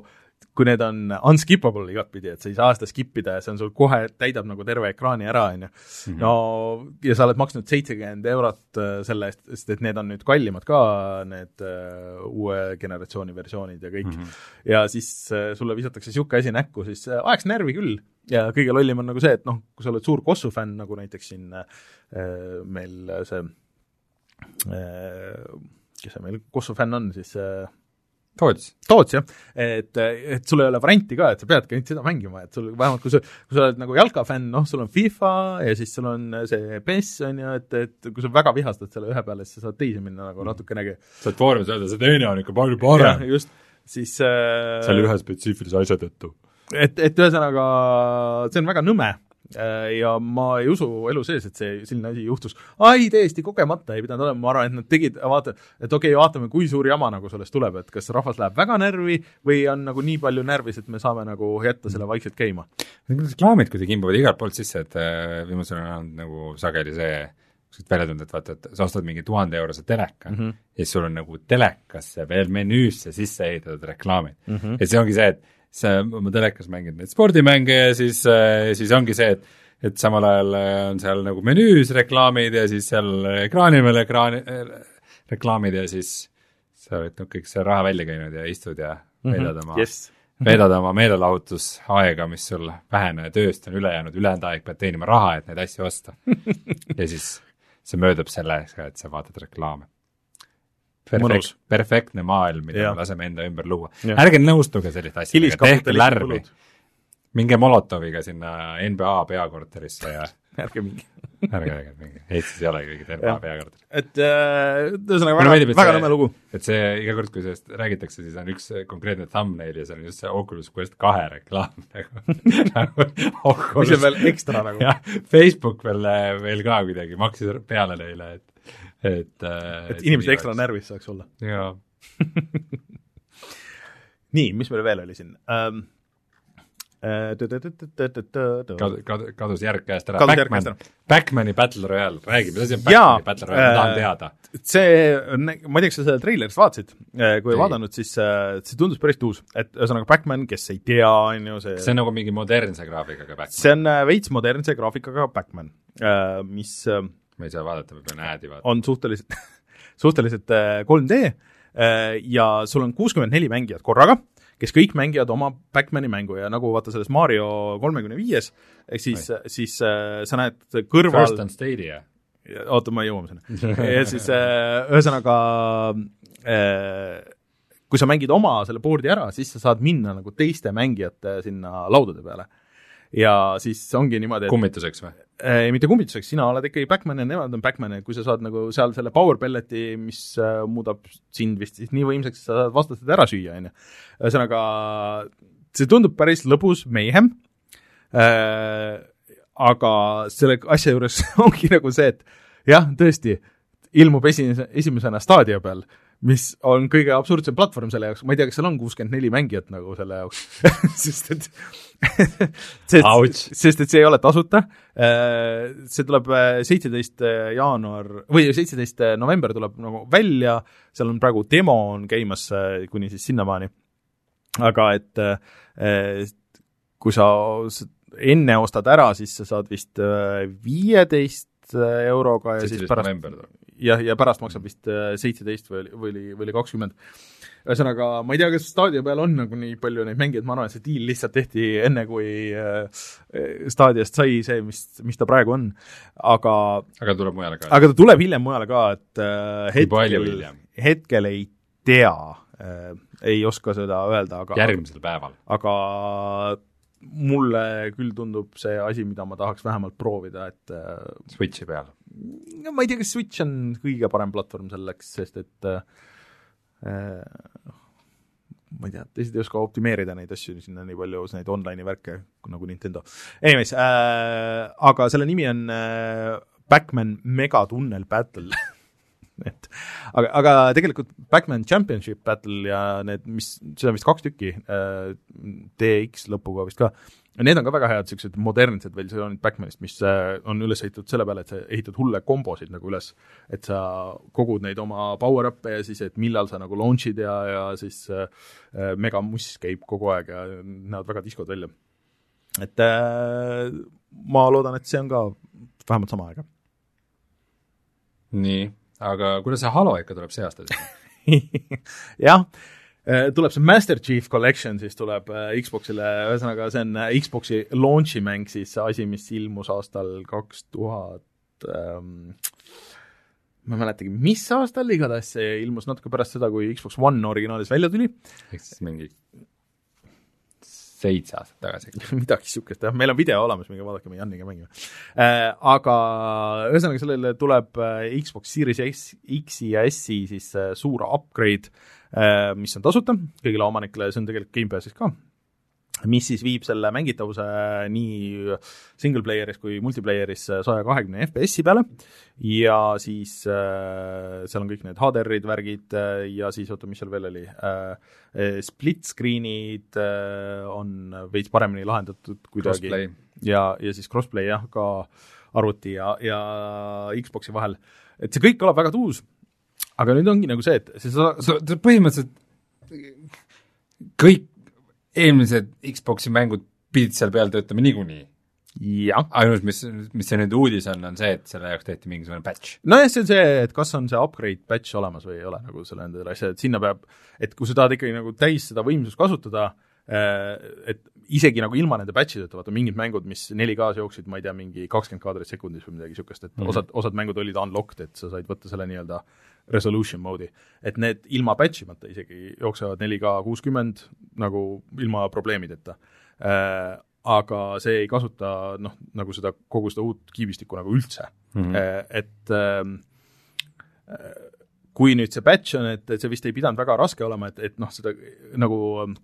kui need on unskippable igatpidi, et sa ei saa seda skip ida ja see on sul kohe, täidab nagu terve ekraani ära, on ju. Mhm. no ja sa oled maksnud seitsekümmend eurot äh, selle eest, sest et need on nüüd kallimad ka, need uh, uue generatsiooni versioonid ja kõik mm. -hmm. ja siis uh, sulle visatakse niisugune asi näkku, siis uh, ajaks närvi küll. ja kõige lollim on nagu see, et noh, kui sa oled suur Kossu fänn, nagu näiteks siin uh, meil see uh, kes see meil Kossu fänn on, siis uh, Toots. Toots, jah. et, et sul ei ole varianti ka, et sa peadki ainult seda mängima, et sul vähemalt kui sa, kui sa oled nagu jalkafänn, noh, sul on FIFA ja siis sul on see PES, on ju, et, et kui sa väga vihastad selle ühe peale, siis sa saad teisi minna nagu natukenegi. saad foorumis öelda, see teine on ikka palju parem. just, siis äh, selle ühe spetsiifilise asja tõttu. et, et ühesõnaga, see on väga nõme ja ma ei usu elu sees, et see, selline asi juhtus. ai, täiesti kogemata ei pidanud olema, ma arvan, et nad tegid, vaata, et okei okay,, vaatame, kui suur jama nagu sellest tuleb, et kas rahvas läheb väga närvi või on nagu nii palju närvis, et me saame nagu jätta selle vaikselt käima. reklaamid kuidagi imbuvad igalt poolt sisse, et äh, viimasel ajal on nagu sageli see kuskilt välja tulnud, et vaata, et sa ostad mingi tuhande eurose teleka mm -hmm. ja siis sul on nagu telekasse veel menüüsse sisse ehitatud reklaamid mm. -hmm. ja see ongi see, et sa oma telekas mängid neid spordimänge ja siis, äh, siis ongi see, et et samal ajal äh, on seal nagu menüüs reklaamid ja siis seal ekraani peal ekraani äh,, reklaamid ja siis sa oled noh, kõik see raha välja käinud ja istud ja mhm. veedad oma yes. veedad oma meelelahutusaega, mis sul vähene tööst on üle jäänud, ülejäänud aeg pead teenima raha, et neid asju osta ja siis see möödub sellega, et sa vaatad reklaame perfekt, perfektne maailm, mida me laseme enda ümber luua. ärge nõustuge selliste asjadega, tehke lärmi. minge Molotoviga sinna NBA peakorterisse ja ärge minge ärge rääkige mingi, Eestis ei ole keegi terve Jah. peakartul. et äh, ühesõnaga Mulle väga, väga see- nõme lugu. et see, iga kord, kui sellest räägitakse, siis on üks konkreetne thumbnail ja see on just see Oculus Quest kahe reklaam nagu nagu mis Oculus on veel ekstra nagu. jah, Facebook veel, veel ka kuidagi maksis peale neile, et, et et inimesed ekstra. närvis saaks olla. jaa, nii, mis meil veel oli siin? Kadu-, kadus järg käest ära. Backman, Backmani Battle Royale, räägi, mis asi on Backmani Battle Royale, ma tahan äh, teada. see on, ma ei tea, kas sa seda treilerist vaatasid, kui ei vaadanud, siis äh, see tundus päris tuus, et ühesõnaga Backman, kes ei tea, on ju see see on nagu mingi modernse graafikaga Backman. see on äh, veits modernse graafikaga Backman, mis äh, ma ei saa vaadata, ma pean äädi vaatama. on suhteliselt, suhteliselt äh, 3D äh, ja sul on kuuskümmend neli mängijat korraga, kes kõik mängivad oma Backmani mängu ja nagu vaata selles Mario kolmekümne viies, ehk siis, siis äh, sa näed kõrval First on Stadia. oota, ma jõuame sinna. ja siis äh, ühesõnaga äh, kui sa mängid oma selle board'i ära, siis sa saad minna nagu teiste mängijate sinna laudade peale. Ja siis ongi niimoodi, et kummituseks või? äh, mitte kummituseks, sina oled ikkagi Backman ja nemad on Backman ja kui sa saad nagu seal selle power pellet'i, mis äh, muudab sind vist siis nii võimsaks, et sa saad vastased ära süüa, on ju. ühesõnaga, see tundub päris lõbus mayhem äh,, aga selle asja juures ongi nagu see, et jah, tõesti, ilmub esimese, esimesena Stadia peal, mis on kõige absurdsem platvorm selle jaoks, ma ei tea, kas seal on kuuskümmend neli mängijat nagu selle jaoks. Sest et sest, sest et see ei ole tasuta, see tuleb seitseteist jaanuar või seitseteist november tuleb nagu välja, seal on praegu demo on käimas äh, kuni siis sinnamaani, aga et äh, kui sa enne ostad ära, siis sa saad vist viieteist euroga ja siis pärast november. jah, ja pärast maksab vist seitseteist või või oli, või oli kakskümmend. ühesõnaga, ma ei tea, kas Stadia peal on nagu nii palju neid mängijaid, ma arvan, et see diil lihtsalt tehti enne, kui äh, Stadiast sai see, mis, mis ta praegu on. aga, aga tuleb mujale ka. aga ta tuleb hiljem mujale ka, et äh, hetkel hetkel ei tea äh,, ei oska seda öelda, aga järgmisel päeval. aga mulle küll tundub see asi, mida ma tahaks vähemalt proovida, et äh, Switchi peal. no ma ei tea, kas Switch on kõige parem platvorm selleks, sest et äh, äh, ma ei tea, teised ei oska optimeerida neid asju sinna nii palju, neid online'i värke nagu Nintendo. Anyways äh,, aga selle nimi on äh, Backman Megatunnel Battle et aga, aga tegelikult Backman Championship Battle ja need, mis, seda vist kaks tükki äh,, DX lõpuga vist ka, need on ka väga head niisugused modernsed versioonid Backmanist, mis äh, on üles ehitatud selle peale, et sa ehitad hulle kombosid nagu üles, et sa kogud neid oma power-up'e ja siis, et millal sa nagu launch'id ja, ja siis äh, megamuss käib kogu aeg ja näevad väga diskod välja. et äh, ma loodan, et see on ka vähemalt sama aega. nii, aga kuidas see Halo ikka tuleb see aasta siis? jah, tuleb see Master Chief Collection, siis tuleb äh, Xboxile, ühesõnaga see on äh, Xboxi launch'i mäng siis, see asi, mis ilmus aastal kaks tuhat ähm, ma ei mäletagi, mis aastal, igatahes see ilmus natuke pärast seda, kui Xbox One originaalis välja tuli, ehk siis mingi seitse aastat tagasi. Midagi niisugust jah, meil on video olemas, minge vaadake, me Janiga mängime. Äh,. Aga ühesõnaga sellele tuleb äh, Xbox Series S, X-i ja S-i siis äh, suur upgrade äh,, mis on tasuta kõigile omanikele, see on tegelikult Gamepassis ka, mis siis viib selle mängitavuse nii single player'is kui multiplayer'is saja kahekümne FPS-i peale. Ja siis äh, seal on kõik need HDR-id, värgid äh, ja siis oota, mis seal veel oli äh,, split screen'id äh, on veits paremini lahendatud kuidagi. Ja, ja siis crossplay jah, ka arvuti ja, ja Xbox'i vahel, et see kõik kõlab väga tuus, aga nüüd ongi nagu see, et see sa, sa põhimõtteliselt kõik eelmised Xbox'i mängud pidid seal peal töötama niikuinii. ainus, mis, mis see nüüd uudis on, on see, et selle jaoks tehti mingisugune patch. nojah, see on see, et kas on see upgrade patch olemas või ei ole nagu selle nende asja, et sinna peab, et kui sa tahad ikkagi nagu täis seda võimsust kasutada, et isegi nagu ilma nende patch ideta, vaata mingid mängud, mis 4K-s jooksid, ma ei tea, mingi kakskümmend kaadrit sekundis või midagi niisugust, et mm. -hmm. osad, osad mängud olid unlocked, et sa said võtta selle nii-öelda resolution mode'i. et need ilma patch imata isegi jooksevad 4K kuuskümmend nagu ilma probleemideta. aga see ei kasuta noh, nagu seda, kogu seda uut kiibistikku nagu üldse mm. -hmm. et äh, kui nüüd see batch on, et, et see vist ei pidanud väga raske olema, et, et noh, seda nagu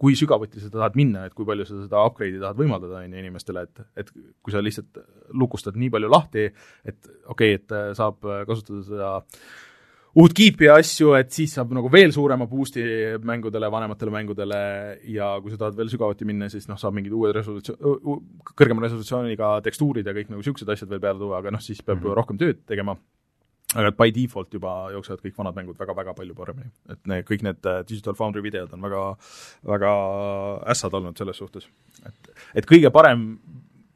kui sügavuti sa tahad minna, et kui palju sa seda upgrade'i tahad võimaldada, on ju, inimestele, et, et kui sa lihtsalt lukustad nii palju lahti, et okei okay,, et saab kasutada seda uut kiipi ja asju, et siis saab nagu veel suurema boost'i mängudele, vanematele mängudele ja kui sa tahad veel sügavuti minna, siis noh, saab mingid uued resolutsioon, kõrgema resolutsiooniga tekstuurid ja kõik nagu niisugused asjad veel peale tuua, aga noh, siis peab mm -hmm. rohkem tööd tegema aga et by default juba jooksevad kõik vanad mängud väga-väga palju paremini. et need, kõik need äh, Digital Foundry videod on väga, väga ässad olnud selles suhtes. et, et kõige parem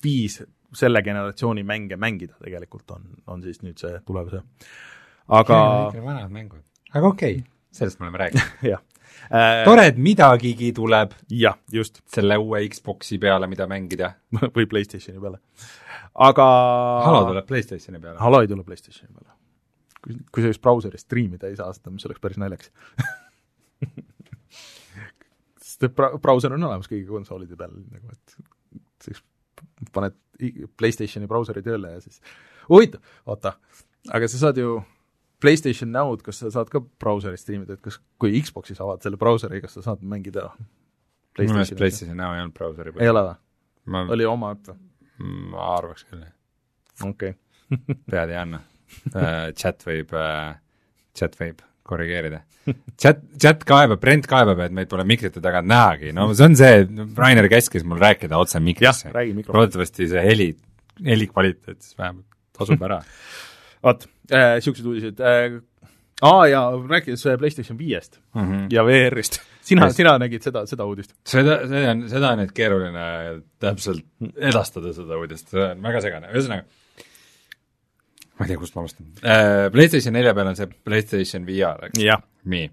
viis selle generatsiooni mänge mängida tegelikult on, on siis nüüd see tulevase. Aga vanad mängud, aga okei okay., sellest me oleme rääkinud jah äh,. tore, et midagigi tuleb. jah, just. selle uue Xbox'i peale, mida mängida või PlayStationi peale. aga Halo tuleb PlayStationi peale. Halo ei tule PlayStationi peale kui, kui sa just brauseris striimida ei saa seda, mis oleks päris naljakas sest bra-, brauser on olemas kõigi konsoolide peal, nagu et siis paned PlayStationi brauseri tööle ja siis huvitav, oota, aga sa saad ju PlayStation Now'd, kas sa saad ka brauseris striimida, et kas, kui Xbox'is avad selle brauseri, kas sa saad mängida minu meelest PlayStation Now ei olnud brauseri peal. ei ole või ma...? oli oma äpp või? ma arvaks küll, jah. okei okay. pead ei anna Äh, chat võib, äh, chat võib korrigeerida. chat, chat kaebab, Brent kaebab, et meid pole mikrite tagant nähagi, no see on see, Rainer käskis mul rääkida otse mikrisse. loodetavasti see heli, heli kvaliteet siis vähemalt tasub ära vot äh,, niisugused uudised äh,, aa jaa, rääkides PlayStation viiest mm -hmm. ja VR-ist, sina, sina nägid seda, seda uudist? seda, see on, seda on nüüd keeruline täpselt edastada, seda uudist, see on väga segane, ühesõnaga ma ei tea, kust ma alustan äh,. PlayStation nelja peal on see PlayStation VR, eks? nii.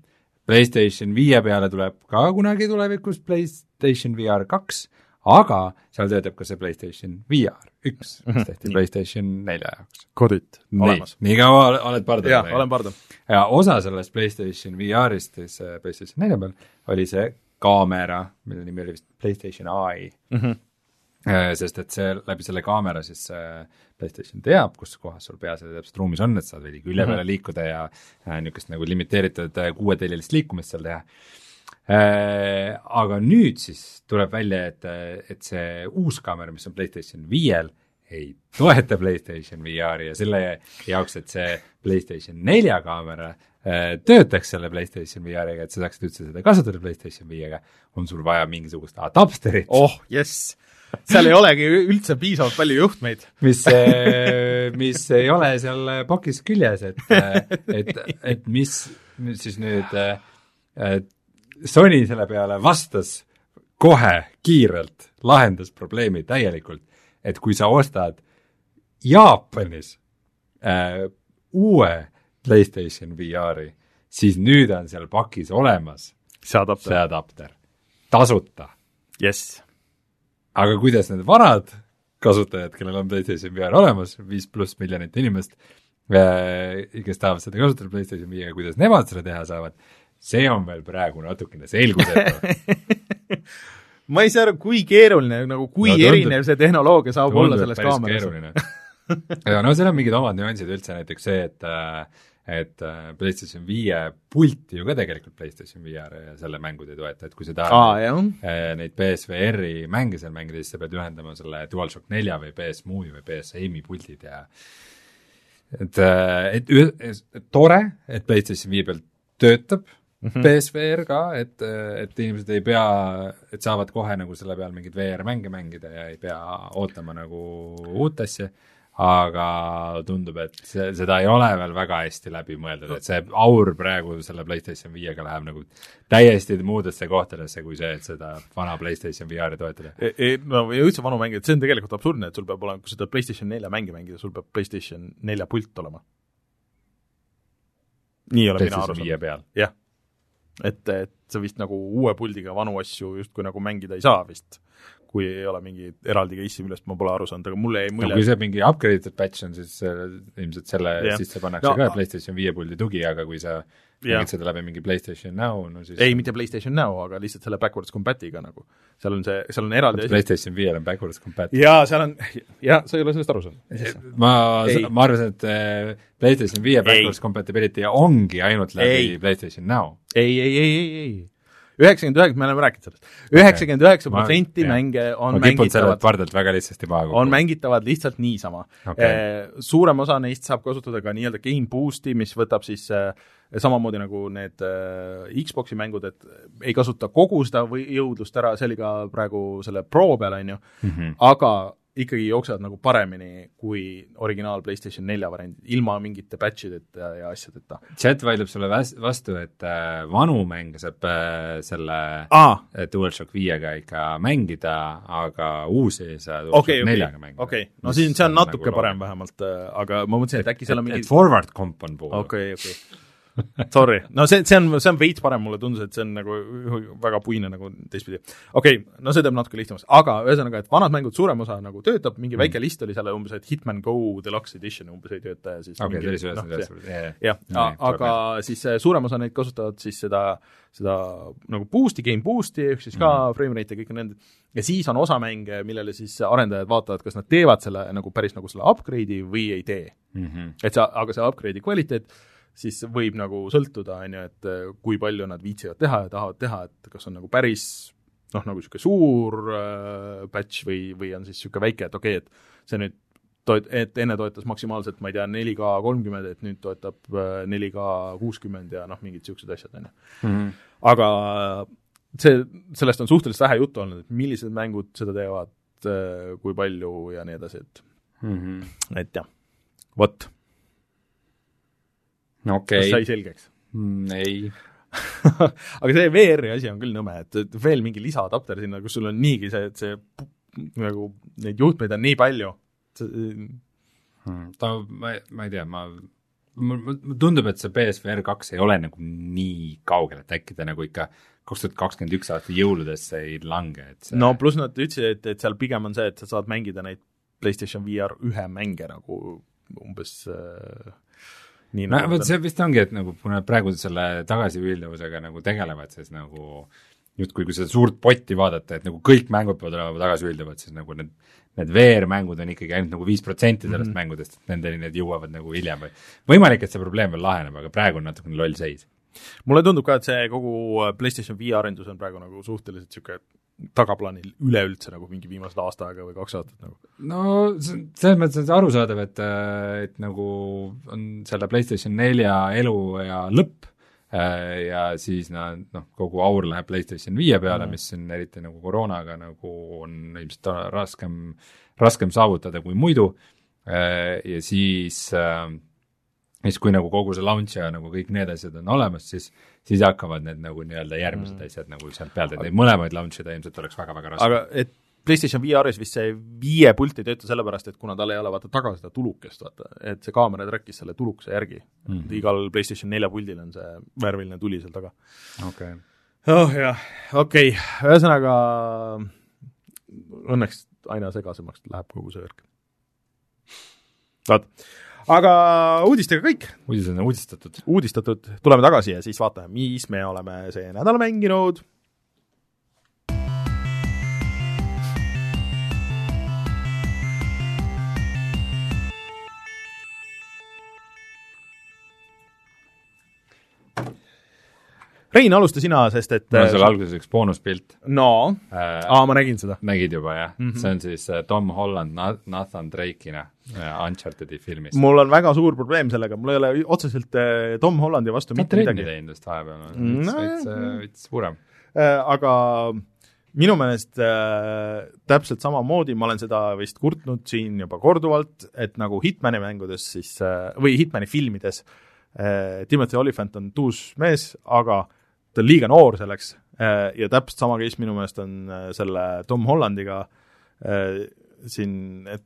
PlayStation viie peale tuleb ka kunagi tulevikus PlayStation VR kaks, aga seal töötab ka see PlayStation VR üks, mis mhm. tehti PlayStation nelja jaoks. Kodit, olemas. nii kaua oled pardal? jah, olen pardal. ja osa sellest PlayStation VR-ist siis äh, PlayStation nelja peal oli see kaamera, mille nimi oli vist PlayStation Eye mm. -hmm Äh, sest et see, läbi selle kaamera siis PlayStation teab, kus kohas sul pea seal täpselt ruumis on, et saad veidi külje peale mhm. liikuda ja äh, niisugust nagu limiteeritud äh, kuueteljelist liikumist seal teha äh,. Aga nüüd siis tuleb välja, et, et see uus kaamera, mis on PlayStation viiel, ei toeta PlayStation VR-i ja selle jaoks, et see PlayStation nelja kaamera äh, töötaks selle PlayStation VR-iga, et sa saaksid üldse seda kasutada PlayStation viiega, on sul vaja mingisugust adapterit. oh, jess seal ei olegi üldse piisavalt palju juhtmeid. mis, eh, mis ei ole seal pakis küljes, et, et, et mis, siis nüüd äh, Sony selle peale vastas kohe kiirelt, lahendas probleemi täielikult, et kui sa ostad Jaapanis äh, uue PlayStation VR-i, siis nüüd on seal pakis olemas see adapter, see adapter, tasuta. jess aga kuidas need vanad kasutajad, kellel on PlayStation VR olemas, viis pluss miljonit inimest, äh, kes tahavad seda kasutada PlayStation viiega, kuidas nemad seda teha saavad, see on veel praegu natukene selgusetu. Ma ei saa aru, kui keeruline, nagu kui no, erinev see tehnoloogia saab olla selles kaameras. ja no seal on mingid omad nüansid üldse, näiteks see, et äh, et äh, PlayStation viie pulti ju ka tegelikult PlayStation VR ja selle mängud ei toeta, et kui sa tahad ah, neid PSVR-i mänge seal mängida, siis sa pead ühendama selle DualShock nelja või PS Move'i või PS Aim'i puldid ja et, et, et, et tore, et PlayStation viie peal töötab mm -hmm. PSVR ka, et, et inimesed ei pea, et saavad kohe nagu selle peal mingeid VR-mänge mängida ja ei pea ootama nagu uut asja aga tundub, et see, seda ei ole veel väga hästi läbi mõeldud, et see aur praegu selle PlayStation viiega läheb nagu täiesti muudesse kohtadesse kui see, et seda vana PlayStation VR-i toetada e,. E, no ja üldse vanu mänge, et see on tegelikult absurdne, et sul peab olema, kui seda PlayStation nelja mänge mängida, sul peab PlayStation nelja pult olema. nii olen mina aru saanud. jah. Et, et sa vist nagu uue puldiga vanu asju justkui nagu mängida ei saa vist kui ei ole mingi eraldi case'i, millest ma pole aru saanud, aga mulle jäi mulje no kui see mingi upgrade'itud patch on, siis ilmselt selle yeah. sisse pannakse no, ka PlayStation viie puldi tugi, aga kui sa. Mängid seda läbi mingi PlayStation Now, no siis ei, mitte PlayStation Now, aga lihtsalt selle backwards compatiga nagu. seal on see, seal on eraldi asi. PlayStation viiel on backwards compatible. jaa, seal on, jah, sa ei ole sellest aru saanud. ma Ei., ma arvasin, et äh, PlayStation viie backwards compatibility ongi ainult läbi Ei. PlayStation Now. ei, ei, ei, ei, ei. Üheksakümmend üheksa, me oleme rääkinud sellest. üheksakümmend üheksa protsenti mänge on mängitavad, pardalt väga lihtsasti maha on kukkuda. mängitavad lihtsalt niisama Okei. suurem osa neist saab kasutada ka nii-öelda game boost'i, mis võtab siis äh, samamoodi nagu need äh, Xbox'i mängud, et ei kasuta kogu seda või jõudlust ära, see oli ka praegu selle Pro peal, on ju, Mhm. aga ikkagi jooksevad nagu paremini kui originaal PlayStation nelja variandid, ilma mingite patch ideta ja asjadeta. chat vaidleb sulle vastu, et äh, vanu mänge saab äh, selle aa, äh, DualShock viiega ikka mängida, aga uusi ei saa DualShock okei neljaga, mängida. okei, no siin, see on natuke parem vähemalt, aga ma mõtlesin, et äkki seal on mingi et forward comp on puudu. okei, okei. Sorry, no see, see on, see on veits parem, mulle tundus, et see on nagu väga puine nagu teistpidi. okei okay,, no see teeb natuke lihtsamaks, aga ühesõnaga, et vanad mängud suurem osa nagu töötab, mingi väike list oli seal umbes, et Hitman Go Deluxe Edition umbes ei tööta ja siis okei, see oli noh, see see- üles, jah, aga siis äh, suurem osa neid kasutavad siis seda, seda nagu boost'i, game boost'i ehk siis ka mm -hmm. frame rate ja kõik need ja siis on osa mänge, millele siis arendajad vaatavad, kas nad teevad selle nagu päris nagu selle upgrade'i või ei tee. Mhm. et sa, aga see upgrade'i kvaliteet siis võib nagu sõltuda, on ju, et äh, kui palju nad viitsivad teha ja tahavad teha, et kas on nagu päris noh, nagu niisugune suur äh, patch või, või on siis niisugune väike, et okei okay,, et see nüüd toet-, et enne toetas maksimaalselt, ma ei tea, 4K kolmkümmend, et nüüd toetab äh, 4K kuuskümmend ja noh, mingid niisugused asjad, on ju. Mhm. aga see, sellest on suhteliselt vähe juttu olnud, et millised mängud seda teevad, kui palju ja nii edasi, et, Mhm. et jah, vot, kas okei. sai, selgeks? ei, aga see VR-i asi on küll nõme, et, veel mingi lisaadapter sinna, kus sul on niigi see, et see nagu neid juhtmeid on nii palju, Hmm, ta, ma, ma ei tea, ma mul mul tundub, et see BSVR kaks ei ole nagu nii kaugel, et äkki ta nagu ikka kaks tuhat kakskümmend üks aasta jõuludesse ei lange, et see no pluss nad ütlesid, et, et seal pigem on see, et sa saad mängida neid PlayStation VR ühe mänge nagu umbes äh, nii no nagu vot see vist ongi, et nagu kui nad praegu selle tagasipüüdlevusega nagu tegelevad, siis nagu justkui kui seda suurt potti vaadata, et nagu kõik mängud peavad olema tagasipüüdlevad, siis nagu need need VR-mängud on ikkagi ainult nagu viis protsenti sellest mm. -hmm. mängudest, et nendeni need jõuavad nagu hiljem või võimalik, et see probleem veel laheneb, aga praegu on natukene loll seis. mulle tundub ka, et see kogu äh, PlayStation VR arendus on praegu nagu suhteliselt niisugune tagaplaanil üleüldse nagu mingi viimased aasta aega või kaks aastat nagu. no see- selles mõttes on see arusaadav, et, et nagu on selle PlayStation nelja eluea lõpp äh, ja siis nad noh, kogu aur läheb PlayStation viie peale mm., mis on eriti nagu koroonaga nagu on ilmselt raskem, raskem saavutada kui muidu ja siis äh, siis kui nagu kogu see launch ja nagu kõik need asjad on olemas, siis siis hakkavad need nagu nii-öelda järgmised Mm. asjad nagu sealt pealt, et neid mõlemaid launch ida ilmselt oleks väga-väga raske. aga et PlayStation VR-is vist see viie pult ei tööta sellepärast, et kuna tal ei ole vaata taga seda tulukest, vaata, et see kaamera track'is selle tulukese järgi mm. -hmm. igal PlayStation nelja puldil on see värviline tuli seal taga. okei okay.. oh jah, okei okay., ühesõnaga õnneks aina segasemaks läheb kogu see värk. vot, aga uudistega kõik, uudised on uudistatud. uudistatud, tuleme tagasi ja siis vaatame, mis me oleme see nädal mänginud. Rein, alusta sina, sest et mul on seal alguses üks boonuspilt no, äh,. aa, ma nägin seda. nägid juba jah mm. -hmm. see on siis äh, Tom Holland Na- Nathan Drake'ina äh, Uncharted'i filmis. mul on väga suur probleem sellega, mul ei ole otseselt äh, Tom Hollandi vastu mitte midagi, teinud vist vahepeal, veits, veits suurem. aga minu meelest äh, täpselt samamoodi, ma olen seda vist kurtnud siin juba korduvalt, et nagu Hitmani mängudes siis äh, või Hitmani filmides äh, Timothy Olyphant on tuus mees, aga ta on liiga noor selleks äh, ja täpselt sama case minu meelest on äh, selle Tom Hollandiga äh, siin, et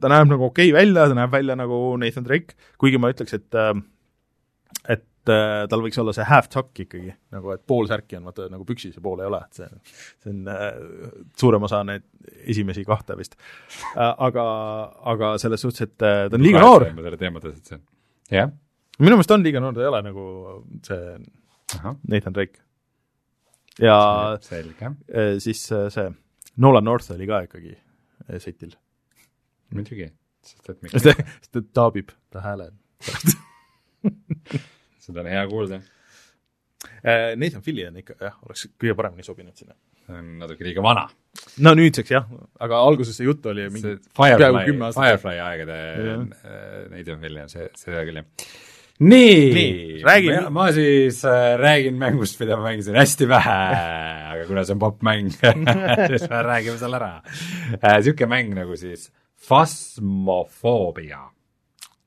ta näeb nagu okei okay välja, ta näeb välja nagu Nathan Drake, kuigi ma ütleks, et et tal võiks olla see half tuck ikkagi, nagu et pool särki on vaata nagu püksis ja pool ei ole, et see see on äh, suurem osa neid esimesi kahte vist äh,. aga, aga selles suhtes, et ta on liiga noor, selle teema tõstatasin. jah, minu meelest on liiga noor, ta ei ole nagu see ahah, Nathan Drake. ja selge, eh, siis eh, see Nolan North oli ka ikkagi eh, setil. muidugi, sest et miks sest ta taabib ta hääle. seda on hea kuulda. Nathan Fillion ikka jah, oleks kõige paremini sobinud sinna. on natuke liiga vana. no nüüdseks jah, aga alguses see jutt oli mingi Firefly Firefly aegade äh, neid on see, seda küll jah. Nii, Nii, räägi- ma, siis äh, räägin mängust, mida ma mängisin hästi vähe, aga kuna see on popp-mäng, siis me räägime selle ära äh,. Niisugune mäng nagu siis Phasmophobia.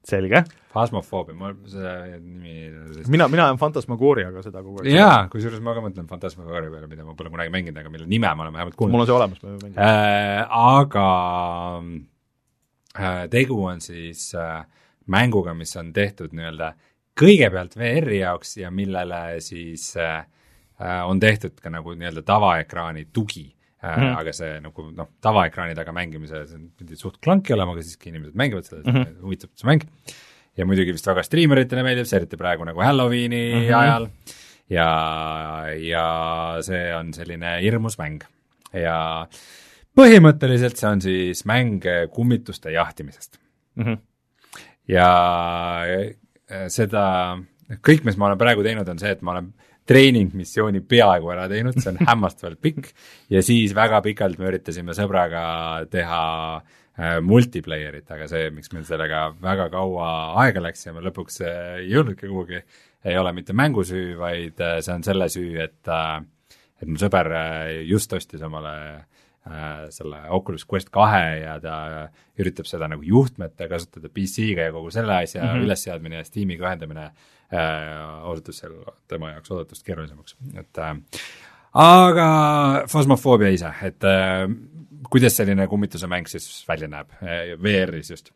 selge. Phasmophobia, mul see nimi mina, mina olen Fantasmagooriaga seda kogu aeg. jaa, kusjuures ma ka mõtlen Fantasmagooria peale, mida ma pole kunagi mänginud, aga mille nime ma olen vähemalt kuulnud. mul on see olemas, ma mängin. äh, aga äh, tegu on siis äh, mänguga, mis on tehtud nii-öelda kõigepealt VR-i jaoks ja millele siis äh, äh, on tehtud ka nagu nii-öelda tavaekraani tugi äh, mm., aga see nagu noh, tavaekraani taga mängimise, see pidi suht klanki olema, aga siiski inimesed mängivad seda mm, -hmm. huvitab see mäng. ja muidugi vist väga striimeritele meeldib see, eriti praegu nagu Halloweeni mm. -hmm. ajal ja, ja see on selline hirmus mäng ja põhimõtteliselt see on siis mäng kummituste jahtimisest Mhm. Ja äh, seda, kõik, mis ma olen praegu teinud, on see, et ma olen treeningmissiooni peaaegu ära teinud, see on hämmastavalt pikk. Ja siis väga pikalt me üritasime sõbraga teha äh, multiplayer'it, aga see, miks meil sellega väga kaua aega läks ja me lõpuks äh, ei jõudnudki kuhugi, ei ole mitte mängu süü, vaid see on selle süü, et et mu sõber just ostis omale selle Oculus Quest kahe ja ta üritab seda nagu juhtmeta kasutada PC-ga ja kogu selle asja mm. -hmm. ülesseadmine ja Steamiga ühendamine äh, osutus seal tema jaoks oodatust keerulisemaks, et äh, aga Phasmophobia ise, et äh, kuidas selline kummituse mäng siis välja näeb äh, VR-is just?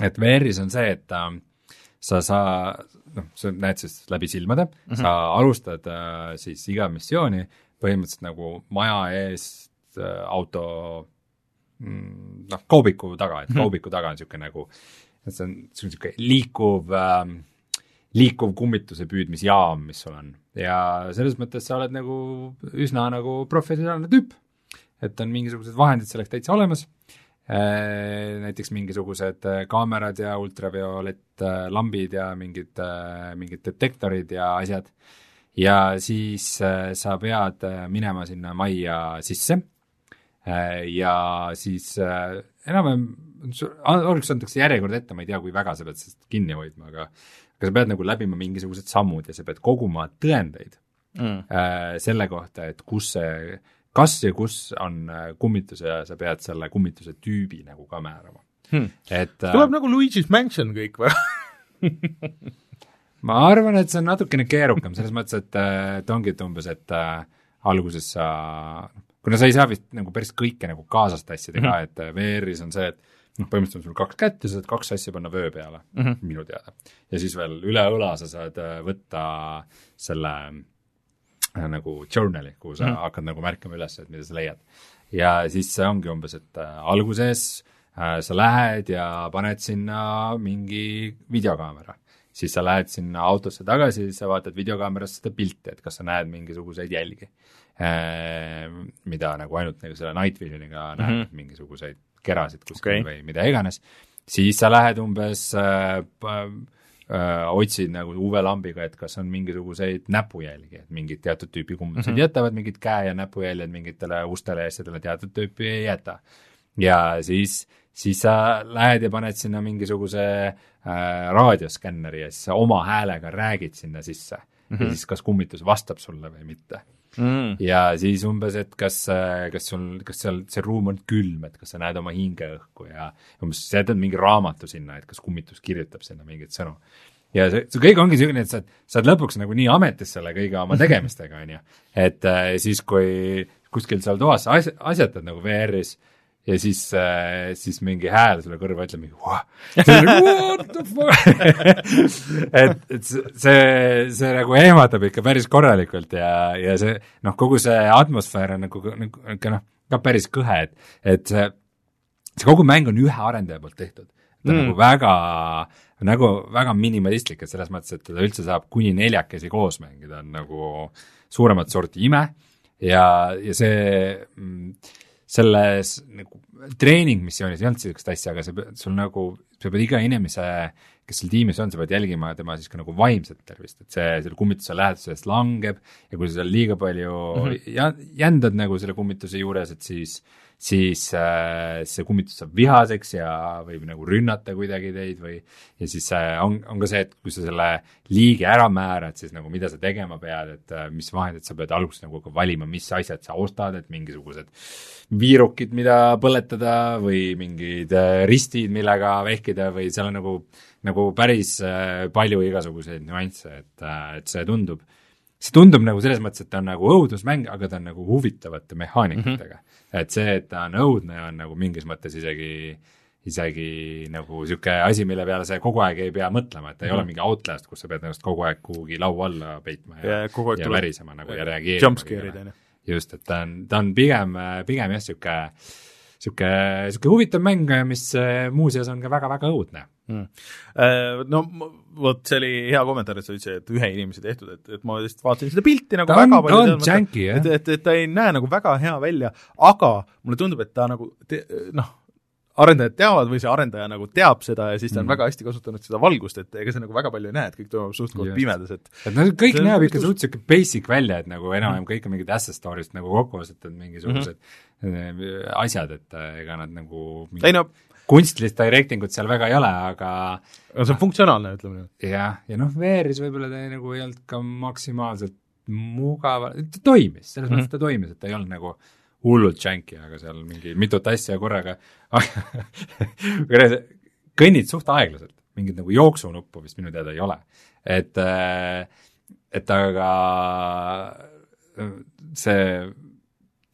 et VR-is on see, et äh, sa saa-, noh, sa näed siis läbi silmade mm, -hmm. sa alustad äh, siis iga missiooni põhimõtteliselt nagu maja eest äh, auto mm, noh, kaubiku taga, et kaubiku taga on niisugune nagu, et see on niisugune liikuv äh, liikuv kummituse püüdmisjaam, mis sul on. Ja selles mõttes sa oled nagu üsna nagu professionaalne tüüp, et on mingisugused vahendid selleks täitsa olemas. Äh, näiteks mingisugused äh, kaamerad ja ultraviolett äh, lambid ja mingid, mingid detektorid ja asjad. ja siis äh, sa pead äh, minema sinna majja sisse. äh, ja siis äh, enam-vähem, alguses antakse järjekord ette, ma ei tea, kui väga sa pead sellest kinni hoidma, aga aga sa pead nagu läbima mingisugused sammud ja sa pead koguma tõendeid Mm. äh, selle kohta, et kus see, kas ja kus on äh, kummitus ja sa pead selle kummituse tüübi nagu ka määrama Hmm. et äh, tuleb nagu Luigi's Mansion kõik või? ma arvan, et see on natukene keerukam selles mõttes, et, et ongi, et umbes, et äh, alguses sa, kuna sa ei saa vist nagu päris kõike nagu kaasast tassida ka, et äh, VR-is on see, et noh, põhimõtteliselt on sul kaks kätt ja sa saad kaks asja panna vöö peale mm, -hmm. minu teada. ja siis veel üle õla sa saad äh, võtta selle äh, nagu journal'i, kuhu sa mm -hmm. hakkad nagu märkama üles, et mida sa leiad. ja siis see ongi umbes, et äh, alguses äh, sa lähed ja paned sinna mingi videokaamera siis sa lähed sinna autosse tagasi, siis sa vaatad videokaamerast seda pilti, et kas sa näed mingisuguseid jälgi, mida nagu ainult nagu selle night vision'iga näed mm, -hmm. mingisuguseid kerasid kuskil okay. või mida iganes, siis sa lähed umbes äh, äh, otsid nagu UV-lambiga, et kas on mingisuguseid näpujälgi, et mingid teatud tüüpi kummitused mm -hmm. jätavad mingid käe- ja näpujäljed mingitele ustele ja asjadele teatud tüüpi ei jäta. ja siis, siis sa lähed ja paned sinna mingisuguse äh, raadioskänneri ja siis sa oma häälega räägid sinna sisse mm. -hmm. ja siis kas kummitus vastab sulle või mitte. Mm. ja siis umbes, et kas, kas sul, kas seal see ruum on külm, et kas sa näed oma hingeõhku ja umbes sa jätad mingi raamatu sinna, et kas kummitus kirjutab sinna mingeid sõnu. ja see, see kõik ongi niisugune, et sa, sa oled lõpuks nagu nii ametis selle kõige oma tegemistega, on ju, et äh, siis, kui kuskil seal toas asjatad nagu VR-is ja siis äh,, siis mingi hääl sulle kõrva ütleb mingi nagu, what the fuck et, et see- see, nagu ehmatab ikka päris korralikult ja, ja see noh, kogu see atmosfäär on nagu, nagu ikka noh, ka päris kõhe, et, et see, see kogu mäng on ühe arendaja poolt tehtud. ta mm. nagu väga, nagu väga minimalistlik, et selles mõttes, et teda üldse saab kuni neljakesi koos mängida, on nagu suuremat sorti ime ja, ja see mm, selles nagu treeningmissioonis ei olnud niisugust asja, aga sa, sul nagu, sa pead iga inimese, kes seal tiimis on, sa pead jälgima tema siis ka nagu vaimset tervist, et see selle kummituse läheduses langeb ja kui sa seal liiga palju mm -hmm. jändad nagu selle kummituse juures, et siis siis äh, see kummitus saab vihaseks ja võib nagu rünnata kuidagi teid või ja siis äh, on, on ka see, et kui sa selle liigi ära määrad, siis nagu mida sa tegema pead, et äh, mis vahendid sa pead alguses nagu ka valima, mis asjad sa ostad, et mingisugused viirukid, mida põletada või mingid äh, ristid, millega vehkida või seal on nagu nagu päris äh, palju igasuguseid nüansse, et, äh, et see tundub, see tundub nagu selles mõttes, et ta on nagu õudusmäng, aga ta on nagu huvitavate mehaanikatega mm. -hmm. et see, et ta on õudne, on nagu mingis mõttes isegi isegi nagu niisugune asi, mille peale sa kogu aeg ei pea mõtlema, et ta ei mm -hmm. ole mingi Outlast, kus sa pead ennast kogu aeg kuhugi laua alla peitma ja, ja, ja värisema nagu ja reageerima. jumpscare'id, on ju. just, et ta on, ta on pigem, pigem jah, niisugune niisugune, niisugune huvitav mäng, mis äh, muuseas on ka väga-väga õudne mm.. Äh, no vot see oli hea kommentaar, et sa ütlesid, et ühe inimese tehtud, et, et ma lihtsalt vaatasin seda pilti nagu Ta väga on- palju jah. et, et, et ta ei näe nagu väga hea välja, aga mulle tundub, et ta nagu noh, arendajad teavad või see arendaja nagu teab seda ja siis ta on Mhm. mm. väga hästi kasutanud seda valgust, et ega sa nagu väga palju ei näe, et kõik toimub suht-koht pimedas, et et no kõik See näeb ikka jutus. suht sihuke basic välja, et nagu enam-vähem kõik on mingid asset story'st nagu kokku ostetud mingisugused mm -hmm. asjad, et äh, ega nad nagu ei mingit no, kunstilist directing ut seal väga ei ole, aga aga see on funktsionaalne, ütleme nii. jah, ja noh, VR-is võib-olla ta ei, nagu ei olnud ka maksimaalselt mugav, ta toimis, selles mm -hmm. mõttes ta toimis, et ta ei olnud nagu hullult janky, aga seal mingi mitut asja korraga kõnnid suht aeglaselt, mingit nagu jooksunuppu vist minu teada ei ole. et, äh, et aga äh, see,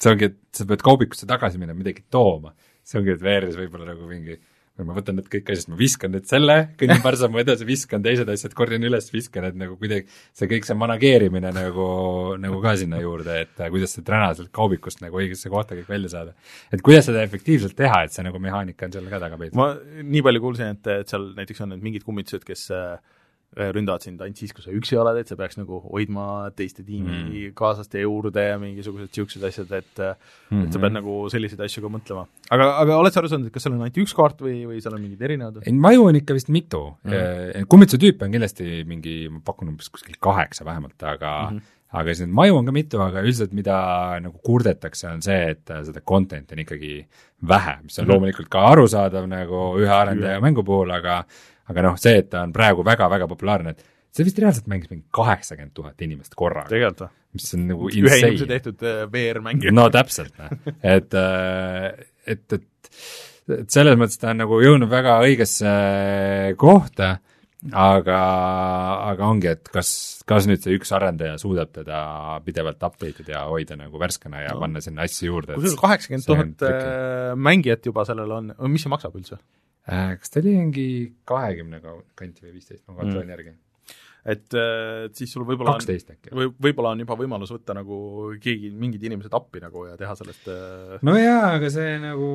see ongi, et sa pead kaubikusse tagasi minema midagi tooma, see ongi, et VR-is võib-olla nagu mingi ma võtan need kõik asjad, ma viskan nüüd selle, kõnnin paar sammu edasi, viskan teised asjad, korjan üles, viskan, et nagu kuidagi see kõik see manageerimine nagu, nagu ka sinna juurde, et äh, kuidas see träna sealt kaubikust nagu õigesse kohta kõik välja saada. et kuidas seda efektiivselt teha, et see nagu mehaanika on seal ka taga peidus. ma nii palju kuulsin, et, et seal näiteks on need mingid kummitused, kes äh, ründavad sind ainult siis, kui sa üksi oled, et sa peaks nagu hoidma teiste tiimi mm. kaaslaste juurde ja mingisugused niisugused asjad, et mm -hmm. et sa pead nagu selliseid asju ka mõtlema. aga, aga oled sa aru saanud, et kas seal on ainult üks kaart või, või seal on mingid erinevad? ei, maju on ikka vist mitu mm., kummituse tüüpe on kindlasti mingi, ma pakun umbes kuskil kaheksa vähemalt, aga mm -hmm. aga siis neid maju on ka mitu, aga üldiselt mida nagu kurdetakse, on see, et äh, seda content'i on ikkagi vähe, mis on mm -hmm. loomulikult ka arusaadav nagu ühe arendaja mängu puhul, aga aga noh, see, et ta on praegu väga-väga populaarne, et see vist reaalselt mängis mingi kaheksakümmend tuhat inimest korraga, tegelikult või? mis on nagu ühe inimese insane. tehtud äh, VR-mäng. no täpselt, noh, et, et, et, et selles mõttes ta on nagu jõudnud väga õigesse kohta, aga, aga ongi, et kas, kas nüüd see üks arendaja suudab teda pidevalt update ida ja hoida nagu värskena ja no. panna sinna asju juurde. sul kaheksakümmend tuhat äh, mängijat juba sellel on, mis see maksab üldse? Äh, kas ta oli mingi kahekümne kanti või viisteist, ma kontrollin mm. järgi et, et siis sul võib-olla kaksteist äkki. või võib-olla on juba võimalus võtta nagu keegi, mingid inimesed appi nagu ja teha sellest no jaa, aga see nagu,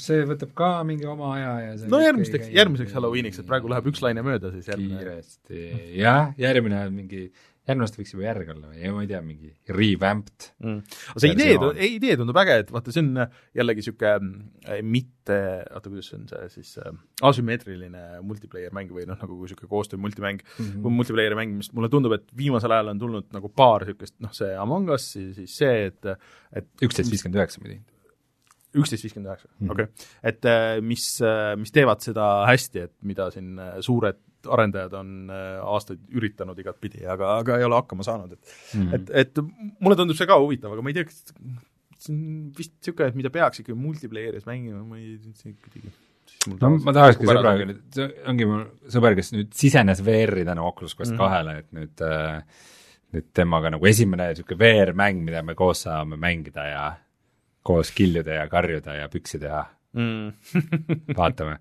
see võtab ka mingi oma aja ja see no järgmisteks, järgmiseks Halloweeniks, et praegu läheb üks laine mööda, siis järgmine kiiresti, jah, järgmine on mingi järgmine aasta võiks juba järg olla või, ma ei tea, mingi revamped. Mm.. see idee, idee tundub äge, et vaata, see on jällegi niisugune mitte, oota, kuidas on see siis äh, asümmeetriline multiplayer mäng või noh, nagu niisugune koostöö multimäng mm, -hmm. multiplayer mäng, mis mulle tundub, et viimasel ajal on tulnud nagu paar niisugust, noh, see Among Us, siis see, et et üksteist viiskümmend üheksa muidu üksteist viiskümmend üheksa, okei. et mis, mis teevad seda hästi, et mida siin suured arendajad on aastaid üritanud igatpidi, aga, aga ei ole hakkama saanud, et mm -hmm. et, et mulle tundub see ka huvitav, aga ma ei tea, kas see on vist niisugune, et mida peaks ikkagi multiplayer'is mängima, ma ei, kuidagi no ma tahakski sõbraga nüüd, see ongi mul sõber, kes nüüd sisenes VR-i tänu Oculus Quest Mhm. kahele, et nüüd äh, nüüd temaga nagu esimene niisugune VR-mäng, mida me koos saame mängida ja koos kiljuda ja karjuda ja püksi teha mm. vaatame.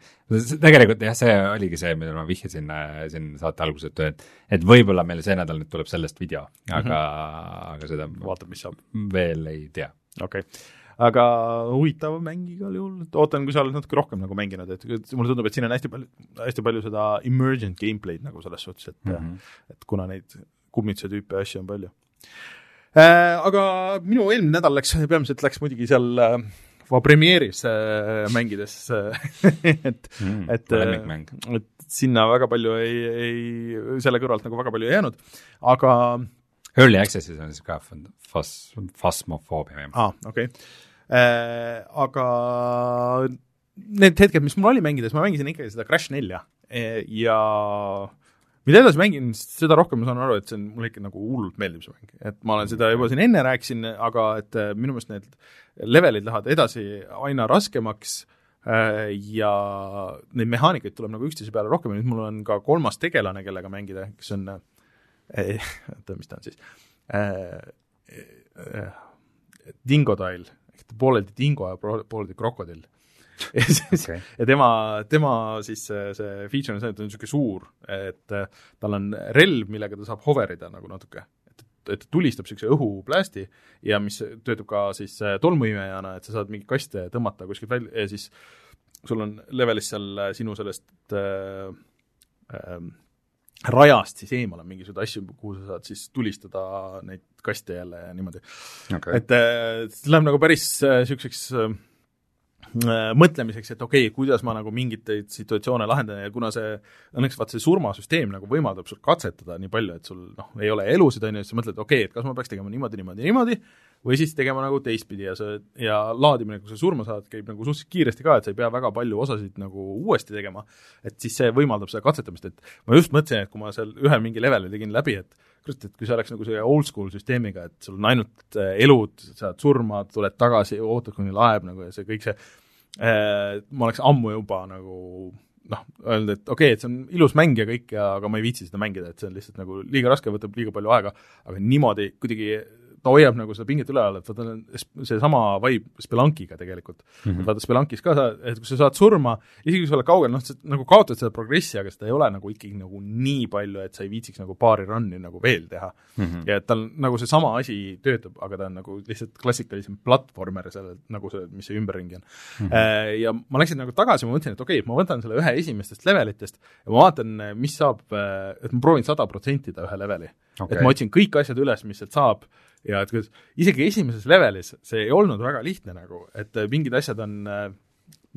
tegelikult jah, see oligi see, millele ma vihjasin äh, siin saate alguses, et, et et võib-olla meil see nädal nüüd tuleb sellest video, aga mm, -hmm. aga seda vaatab, mis saab. veel ei tea. okei okay. aga huvitav mäng igal juhul, et ootan, kui sa oled natuke rohkem nagu mänginud, et mulle tundub, et siin on hästi palju, hästi palju seda emergent gameplay'd nagu selles suhtes, et mm, -hmm. et kuna neid kummituse tüüpe asju on palju äh,. Aga minu eelmine nädal läks, peamiselt läks muidugi seal äh, premieris äh, mängides et mm,, et, äh, et sinna väga palju ei, ei, selle kõrvalt nagu väga palju ei jäänud, aga Early Access'is on siis ka fas-, fasmofoobia või? aa, okei okay. äh,. Aga need hetked, mis mul oli mängides, ma mängisin ikkagi seda Crash nelja e, ja mida edasi mängin, seda rohkem ma saan aru, et see on, mulle ikka nagu hullult meeldib see mäng. et ma olen seda juba siin enne rääkisin, aga et äh, minu meelest need levelid lähevad edasi aina raskemaks äh, ja neid mehaanikaid tuleb nagu üksteise peale rohkem. Ja nüüd mul on ka kolmas tegelane, kellega mängida, kes on äh, oota, mis ta on siis? Dingodile ehk pooleldi dingo ja pooleldi krokodill ja siis okay., ja tema, tema siis see, see feature on see, et ta on niisugune suur, et äh, tal on relv, millega ta saab hoverida nagu natuke. et, et ta tulistab niisuguse õhuplästi ja mis töötab ka siis äh, tolmuimejana, et sa saad mingeid kaste tõmmata kuskilt välja ja siis sul on levelis seal sinu sellest äh, äh, rajast siis eemal on mingisuguseid asju, kuhu sa saad siis tulistada neid kaste jälle ja niimoodi okay.. et see läheb nagu päris niisuguseks äh, äh, mõtlemiseks, et okei okay,, kuidas ma nagu mingeid situatsioone lahendan ja kuna see, õnneks vaat see surmasüsteem nagu võimaldab sul katsetada nii palju, et sul noh, ei ole elusid, on ju, siis sa mõtled, okei okay,, et kas ma peaks tegema niimoodi, niimoodi, niimoodi, või siis tegema nagu teistpidi ja see, ja laadimine, kui sa surma saad, käib nagu suhteliselt kiiresti ka, et sa ei pea väga palju osasid nagu uuesti tegema, et siis see võimaldab seda katsetamist, et ma just mõtlesin, et kui ma seal ühe mingi leveli tegin läbi, et kurat, et kui see oleks nagu see old school süsteemiga, et sul on ainult äh, elud, saad surma, tuled tagasi, ootad, kuni laeb nagu ja see kõik see äh,, ma oleks ammu juba nagu noh, öelnud, et okei okay,, et see on ilus mäng ja kõik ja aga ma ei viitsi seda mängida, et see on lihtsalt nagu liiga raske, võtab liiga palju aega, aga niimoodi kuidagi ta hoiab nagu seda pinget üleval, et vaata seesama vibe Spelunkiga tegelikult mm. -hmm. vaata Spelunkis ka sa, et kui sa saad surma, isegi kui sa oled kaugel, noh, sa nagu kaotad seda progressi, aga seda ei ole nagu ikkagi nagu nii palju, et sa ei viitsiks nagu paari run'i nagu veel teha mm. -hmm. ja et tal nagu seesama asi töötab, aga ta on nagu lihtsalt klassikalisem platvormer selle, nagu see, mis see ümberringi on mm. -hmm. Ja ma läksin nagu tagasi, ma mõtlesin, et okei okay,, ma võtan selle ühe esimestest levelitest ja ma vaatan, mis saab, et ma proovin sada protsentida ühe leveli okay.. et ma otsin kõik asjad üles, mis sealt saab, ja et kuidas, isegi esimeses levelis see ei olnud väga lihtne nagu, et äh, mingid asjad on äh,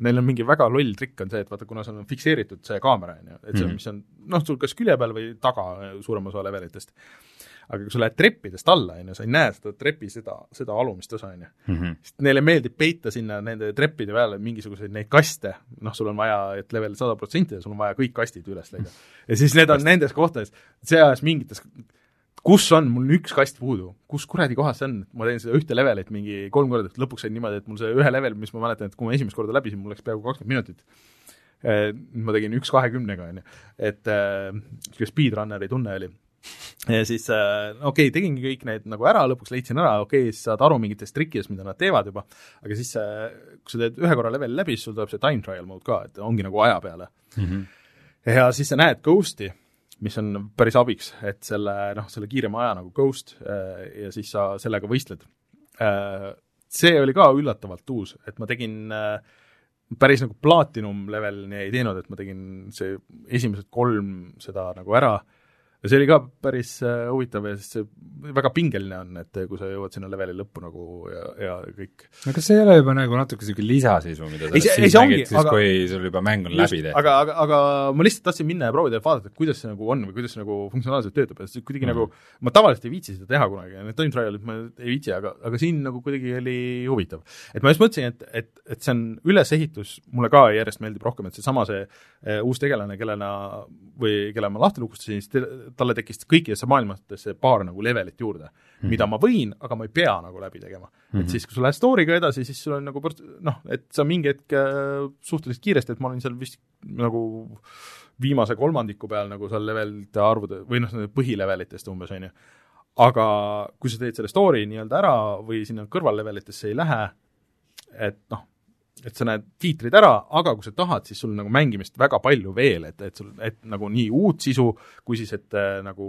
neil on mingi väga loll trikk on see, et vaata, kuna sul on fikseeritud see kaamera, on ju, et see -hmm. mis on noh, sul kas külje peal või taga äh, suurem osa levelitest, aga kui sa lähed treppidest alla, on ju, sa ei näe seda trepi seda, seda alumist osa, on ju. Mhm. sest neile meeldib peita sinna nende treppide peale mingisuguseid neid kaste, noh, sul on vaja, et level sada protsenti ja sul on vaja kõik kastid üles leida. ja siis need on nendes kohtades, see ajas mingites kus on, mul on üks kast puudu, kus kuradi kohas see on, ma teen seda ühte levelit mingi kolm korda, et lõpuks sain niimoodi, et mul see ühe level, mis ma mäletan, et kui ma esimest korda läbisin, mul läks peaaegu kakskümmend minutit. Äh, ma tegin üks kahekümnega, on ju, et niisugune äh, speedrunneri tunne oli. ja siis äh, okei okay,, tegingi kõik need nagu ära, lõpuks leidsin ära, okei okay,, siis saad aru mingitest trikkidest, mida nad teevad juba, aga siis äh, kui sa teed ühe korra leveli läbi, siis sul tuleb see time trial mode ka, et ongi nagu aja peale mm. -hmm. ja siis sa näed ghost'i mis on päris abiks, et selle noh, selle kiirema aja nagu Ghost äh, ja siis sa sellega võistled. Äh, see oli ka üllatavalt uus, et ma tegin äh, päris nagu platinum levelini ei teinud, et ma tegin see esimesed kolm seda nagu ära ja see oli ka päris äh, huvitav ja siis see väga pingeline on, et kui sa jõuad sinna leveli lõppu nagu ja, ja kõik. no kas see ei ole juba nagu natuke niisugune lisasisu, mida sa siis nägid, siis aga, kui sul juba mäng on just, läbi tehtud? aga, aga, aga ma lihtsalt tahtsin minna ja proovida ja vaadata, et kuidas see nagu on või kuidas see nagu funktsionaalselt töötab ja siis kuidagi mm. nagu, ma tavaliselt ei viitsi seda teha kunagi ja need time trial'id ma ei viitsi, aga, aga siin nagu kuidagi oli huvitav. et ma just mõtlesin, et, et, et see on ülesehitus, mulle ka järjest meeldib rohkem, et seesama see, see uh, uus tegelane, kellena või kelle ma lahti lukustasin, siis talle tekkis kõikidesse maailmatesse paar nagu levelit juurde mm, -hmm. mida ma võin, aga ma ei pea nagu läbi tegema mm. -hmm. et siis, kui sa lähed story'ga edasi, siis sul on nagu noh, et sa mingi hetk äh, suhteliselt kiiresti, et ma olin seal vist nagu viimase kolmandiku peal nagu seal levelite arvude või noh, põhilevelitest umbes, on ju. aga kui sa teed selle story nii-öelda ära või sinna kõrvallevelitesse ei lähe, et noh, et sa näed tiitrid ära, aga kui sa tahad, siis sul nagu mängimist väga palju veel, et, et sul, et nagu nii uut sisu, kui siis, et äh, nagu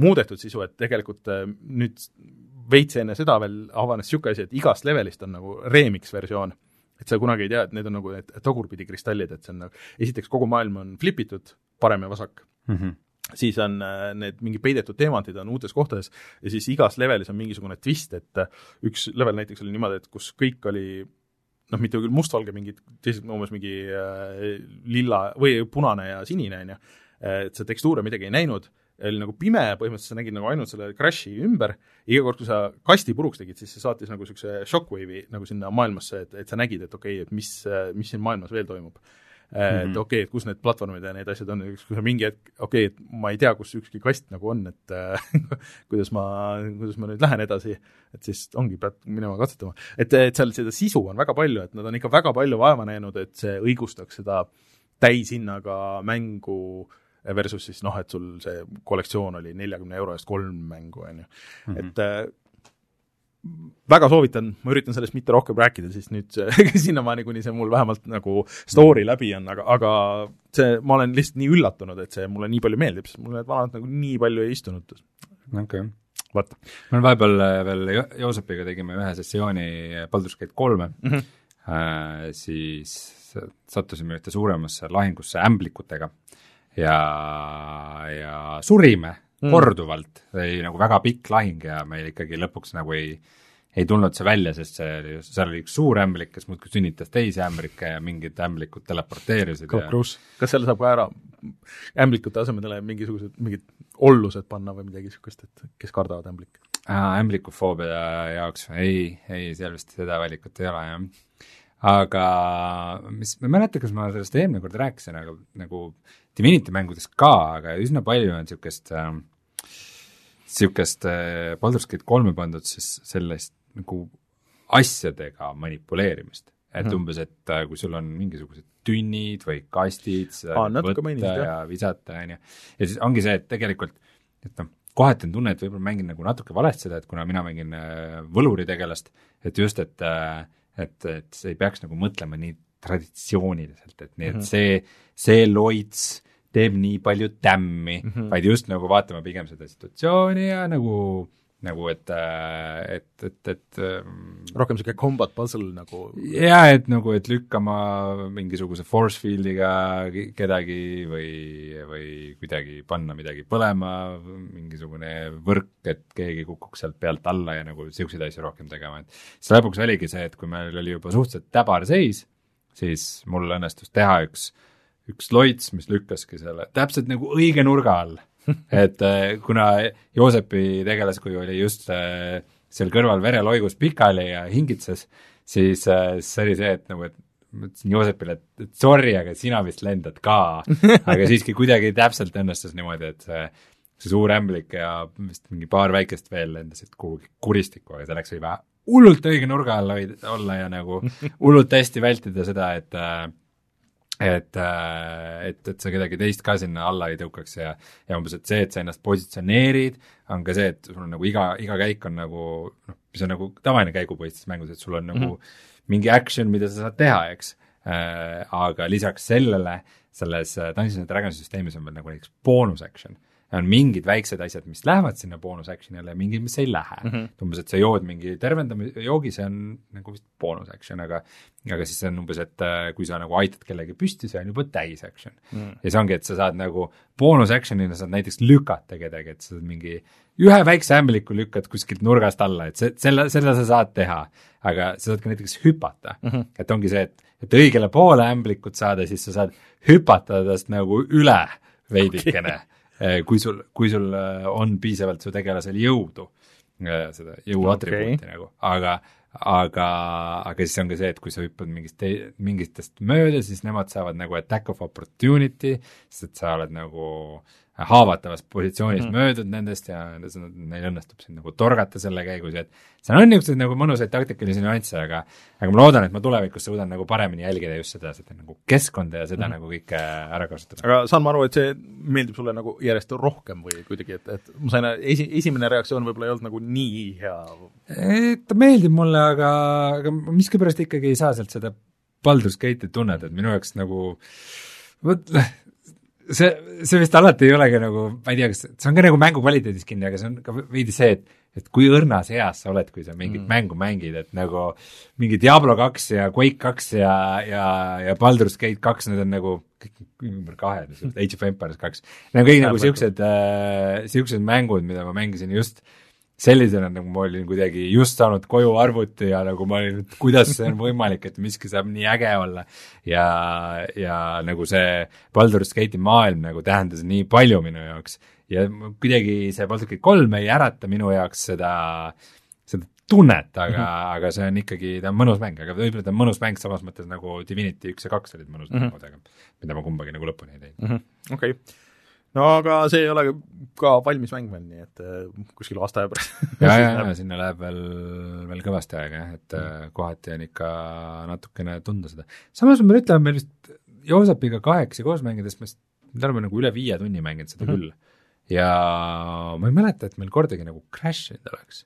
muudetud sisu, et tegelikult äh, nüüd veits enne seda veel avanes niisugune asi, et igast levelist on nagu remix versioon. et sa kunagi ei tea, et need on nagu need tagurpidi kristallid, et see on nagu, esiteks kogu maailm on flipitud, parem ja vasak mm. -hmm. siis on äh, need mingi peidetud teemantid on uutes kohtades ja siis igas levelis on mingisugune twist, et äh, üks level näiteks oli niimoodi, et kus kõik oli noh, mitte küll mustvalge, mingid teised umbes mingi äh, lilla või punane ja sinine, on ju, et sa tekstuure midagi ei näinud. Oli nagu pime, põhimõtteliselt sa nägid nagu ainult selle crash'i ümber, iga kord, kui sa kasti puruks tegid, siis see saatis nagu niisuguse shockwave'i nagu sinna maailmasse, et, et sa nägid, et okei okay,, et mis, mis siin maailmas veel toimub. Mm -hmm. et okei okay,, et kus need platvormid ja need asjad on, kui sa mingi hetk, okei okay,, et ma ei tea, kus ükski kast nagu on, et kuidas ma, kuidas ma nüüd lähen edasi, et siis ongi, pead minema katsetama. et, et seal seda sisu on väga palju, et nad on ikka väga palju vaeva näinud, et see õigustaks seda täishinnaga mängu versus siis noh, et sul see kollektsioon oli neljakümne euro eest kolm mängu, on ju. Mhm. et äh, väga soovitan, ma üritan sellest mitte rohkem rääkida, siis nüüd sinnamaani, kuni see mul vähemalt nagu story läbi on, aga, aga see, ma olen lihtsalt nii üllatunud, et see mulle nii palju meeldib, sest mul need vanad nagu nii palju ei istunud. okei okay. vot. me vahepeal veel jo Joosepiga tegime ühe sessiooni Baldur's Gate kolme mm, -hmm. äh, siis sattusime ühte suuremasse lahingusse ämblikutega ja, ja surime mm. korduvalt, oli nagu väga pikk lahing ja meil ikkagi lõpuks nagu ei, ei tulnud see välja, sest see oli, seal oli üks suur ämblik, kes muudkui sünnitas teisi ämblikke ja mingid ämblikud teleporteerisid ja Cruise, kas selle saab ka ära ämblikute asemele mingisugused, mingid ollused panna või midagi niisugust, et kes kardavad ämblikke? ämblikufoobia jaoks, ei, ei, seal vist seda valikut ei ole, jah. aga mis, ma ei mäleta, kas ma sellest eelmine kord rääkisin, aga nagu Divinity mängudes ka, aga üsna palju on niisugust äh,, niisugust äh, Baldur's Gate kolme pandud siis sellest nagu asjadega manipuleerimist. et mm -hmm. umbes, et äh, kui sul on mingisugused tünnid või kastid, seda Aa, võtta mainis, ja visata, on ju, ja siis ongi see, et tegelikult, et noh, kohati on tunne, et võib-olla mängin nagu natuke valesti seda, et kuna mina mängin äh, võluritegelast, et just, et äh, et, et ei peaks nagu mõtlema nii traditsiooniliselt, et nii, et mm -hmm. see, see loits teeb nii palju tämmi mm, -hmm. vaid just nagu vaatame pigem seda situatsiooni ja nagu nagu et, et, et, et rohkem niisugune combat puzzle nagu jaa, et nagu, et lükkama mingisuguse force field'iga kedagi või, või kuidagi panna midagi põlema, mingisugune võrk, et keegi kukuks sealt pealt alla ja nagu niisuguseid asju rohkem tegema, et siis lõpuks oligi see, et kui meil oli juba suhteliselt täbar seis, siis mul õnnestus teha üks, üks loits, mis lükkaski selle täpselt nagu õige nurga all et äh, kuna Joosepi tegelaskuju oli just äh, seal kõrval vereloigus pikali ja hingitses, siis äh, see oli see, et nagu, et ma ütlesin Joosepile, et, sorry, aga sina vist lendad ka. aga siiski kuidagi täpselt õnnestus niimoodi, et see, see suur ämblik ja vist mingi paar väikest veel lendasid kuhugi kuristikku, aga selleks oli vaja hullult õige nurga all hoida, olla ja nagu hullult hästi vältida seda, et äh, et, äh, et, et sa kedagi teist ka sinna alla ei tõukaks ja, ja umbes, et see, et sa ennast positsioneerid, on ka see, et sul on nagu iga, iga käik on nagu noh, mis on nagu tavaline käigupõhistes mängus, et sul on nagu mm -hmm. mingi action, mida sa saad teha, eks äh,. aga lisaks sellele, selles Dungeons and Dragons süsteemis on veel nagu näiteks boonus action on mingid väiksed asjad, mis lähevad sinna boonus action'ile ja mingid, mis ei lähe mm. -hmm. umbes, et sa jood mingi tervendamise joogi, see on nagu vist boonus action, aga aga siis see on umbes, et äh, kui sa nagu aitad kellegi püsti, see on juba täis action mm. -hmm. ja see ongi, et sa saad nagu boonus action'ina saad näiteks lükata kedagi, et sa mingi ühe väikse ämbliku lükkad kuskilt nurgast alla, et see, selle, seda sa saad teha. aga sa saad ka näiteks hüpata mm, -hmm. et ongi see, et, et õigele poole ämblikut saada, siis sa saad hüpata tast nagu üle veidikene okay kui sul, kui sul eh, on piisavalt su tegelasel jõudu, eh, seda jõu atribuuti okay. nagu, aga aga, aga siis on ka see, et kui sa hüppad mingist mingitest mööda, siis nemad saavad nagu attack of opportunity, sest sa oled nagu äh, haavatavas positsioonis mm. möödud nendest ja neil õnnestub sind nagu torgata selle käigus ja et seal on niisuguseid nagu mõnusaid taktikalisi nüansse, aga aga ma loodan, et ma tulevikus suudan nagu paremini jälgida just seda, seda nagu keskkonda ja seda mm. nagu kõike ära kasutada. aga saan ma aru, et see meeldib sulle nagu järjest rohkem või kuidagi, et, et ma sain, esi, esimene reaktsioon võib-olla ei olnud nagu nii hea? ta meeldib mulle, aga, aga miskipärast ikkagi ei saa sealt seda Baldur's Gate'i tunned, et minu jaoks nagu vot see, see vist alati ei olegi nagu, ma ei tea, kas see on ka nagu mängu kvaliteedis kinni, aga see on ka veidi see, et et kui õrnas eas sa oled, kui sa mingit mm. mängu mängid, et nagu mingi Diablo kaks ja Quake kaks ja, ja, ja Baldur's Gate kaks, need on nagu kõik ümber kahe, Age of Empires kaks. Need on kõik nagu siuksed äh,, siuksed mängud, mida ma mängisin just äh, sellisena, nagu ma olin kuidagi just saanud koju arvuti ja nagu ma olin, et kuidas see on võimalik, et miski saab nii äge olla. ja, ja nagu see Baldur's Gate'i maailm nagu tähendas nii palju minu jaoks ja kuidagi see Baldur's Gate kolm ei ärata minu jaoks seda, seda tunnet, aga mm, -hmm. aga see on ikkagi, ta on mõnus mäng, aga võib-olla ta on mõnus mäng samas mõttes nagu Divinity üks ja kaks olid mõnusad mm -hmm. mängud, aga mida ma kumbagi nagu lõpuni ei teinud mm -hmm.. okei okay no aga see ei ole ka valmis mäng veel, nii et äh, kuskil aasta aja pärast ja, ja, ja sinna läheb veel, veel kõvasti aega jah, et mm. kohati on ikka natukene tunda seda. samas ma pean ütlema, meil vist Joosapiga kahekesi koos mängides me me oleme nagu üle viie tunni mänginud seda mm -hmm. küll. ja ma ei mäleta, et meil kordagi nagu crash inud oleks.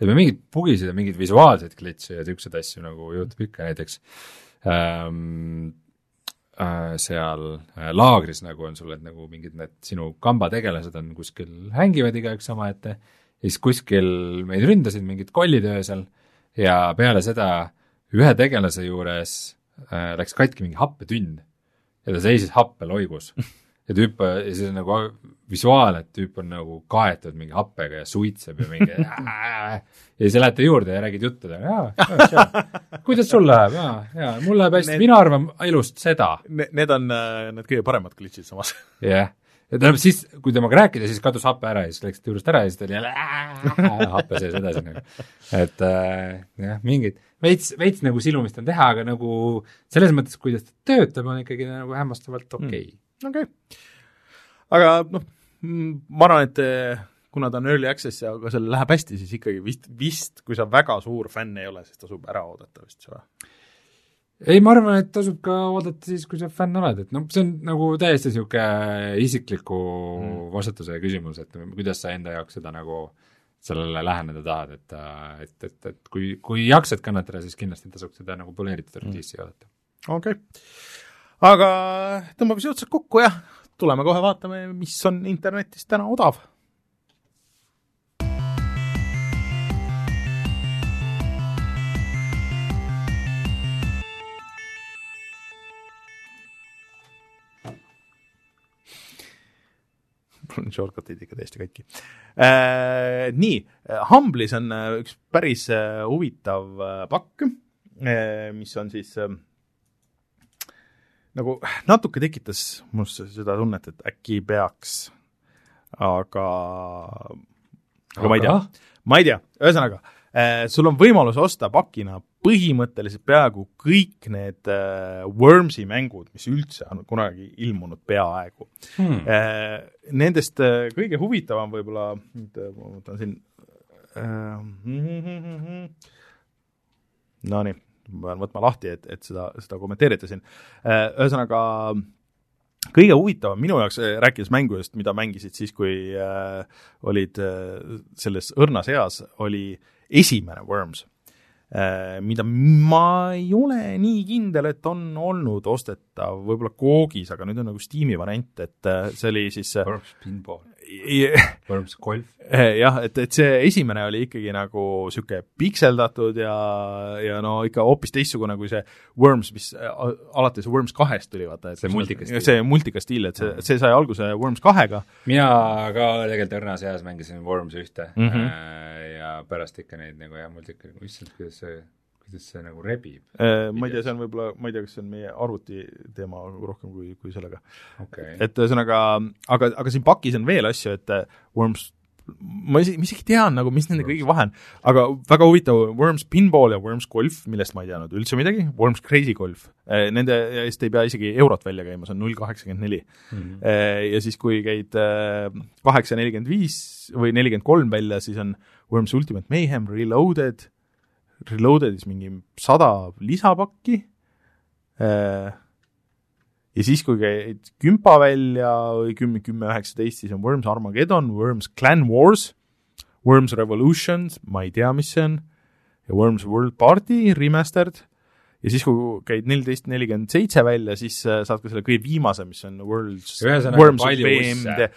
et me mingeid bugisid ja mingeid visuaalseid glitch'e ja niisuguseid asju nagu juhtub ikka näiteks ähm, Äh, seal äh, laagris nagu on sul, et nagu mingid need sinu kambategelased on kuskil, hängivad igaüks omaette, ja siis kuskil meid ründasid mingid kollid öösel ja peale seda ühe tegelase juures äh, läks katki mingi happetünn ja ta seisis happeloigus ja tüüp, ja siis on nagu visuaal, et tüüp on nagu kaetud mingi happega ja suitseb ja mingi ja siis lähete juurde ja räägid juttu talle, jaa, jaa, kuidas sul läheb, jaa, jaa, mul läheb hästi, mina arvan elust seda ne,. Need on uh, need kõige paremad glitch'id samas. jah yeah., ja tähendab siis, kui temaga rääkida, siis kadus hape ära ja siis läks juurest ära ja siis ta oli jälle happe sees edasi nagu. et äh, jah, mingid, veits, veits nagu silumist on teha, aga nagu selles mõttes, kuidas ta töötab, on ikkagi nagu hämmastavalt okei okay. mm okei okay.. aga noh, ma arvan, et eh, kuna ta on early access ja aga sellel läheb hästi, siis ikkagi vist, vist kui sa väga suur fänn ei ole, siis tasub ära oodata vist seda. ei, ma arvan, et tasub ka oodata siis, kui sa fänn oled, et noh, see on nagu täiesti niisugune isikliku mm. vastutuse küsimus, et kuidas sa enda jaoks seda nagu sellele läheneda tahad, et, et, et, et kui, kui jaksad kannatada, siis kindlasti tasuks seda nagu poleeritud release'i mm. oodata. okei okay aga tõmbame siis otsad kokku ja tuleme kohe vaatame, mis on internetis täna odav. mul on shortcut'id ikka täiesti katki äh,. nii, Humble'is on äh, üks päris äh, huvitav äh, pakk mis on siis äh, nagu natuke tekitas must seda tunnet, et äkki peaks, aga, aga ma ei tea, ma ei tea, ühesõnaga äh,, sul on võimalus osta pakina põhimõtteliselt peaaegu kõik need äh, Wormsi mängud, mis üldse on kunagi ilmunud peaaegu. Hmm.. Äh, nendest äh, kõige huvitavam võib-olla, ma võtan siin äh,, Nonii ma pean võtma lahti, et, et seda, seda kommenteerida siin. Äh, ühesõnaga, kõige huvitavam minu jaoks, äh, rääkides mängudest, mida mängisid siis, kui äh, olid äh, selles õrnas eas, oli esimene Worms äh,, mida ma ei ole nii kindel, et on olnud ostetav võib-olla Coogis, aga nüüd on nagu Steam'i variant, et äh, see oli siis Worms Pinball Worms Golf. Eh, jah, et, et see esimene oli ikkagi nagu niisugune pikseldatud ja, ja no ikka hoopis teistsugune kui see Worms, mis alates Worms kahest tuli, vaata, et see multika stiil. see multika stiil, et see, see sai alguse Worms kahega. mina ka tegelikult õrnas eas mängisin Worms ühte mm -hmm. ja pärast ikka neid nagu jah, multika, issand, kuidas see kuidas see nagu rebib? Äh, ma ei tea, see on võib-olla, ma ei tea, kas see on meie arvuti teema rohkem kui, kui sellega okay.. et ühesõnaga, aga, aga siin pakis on veel asju, et äh, Worms ma isegi, ma isegi tean nagu, mis nende kõigi vahe on, aga väga huvitav, Worms Pinball ja Worms Golf, millest ma ei teadnud üldse midagi, Worms Crazy Golf, äh, nende eest ei pea isegi eurot välja käima, see on null kaheksakümmend neli. Mhm. ja siis, kui käid kaheksa nelikümmend viis või nelikümmend kolm välja, siis on Worms Ultimate Mayhem Reloaded Reloaded'is mingi sada lisapakki. Äh, ja siis, kui käid kümpa välja või kümme, kümme, üheksateist, siis on Worms Armageddon, Worms Clan Wars, Worms Revolutions, ma ei tea, mis see on, ja Worms World Party Remastered ja siis, kui käid neliteist nelikümmend seitse välja, siis äh, saad ka selle kõige viimase, mis on Worlds, Worms BMD.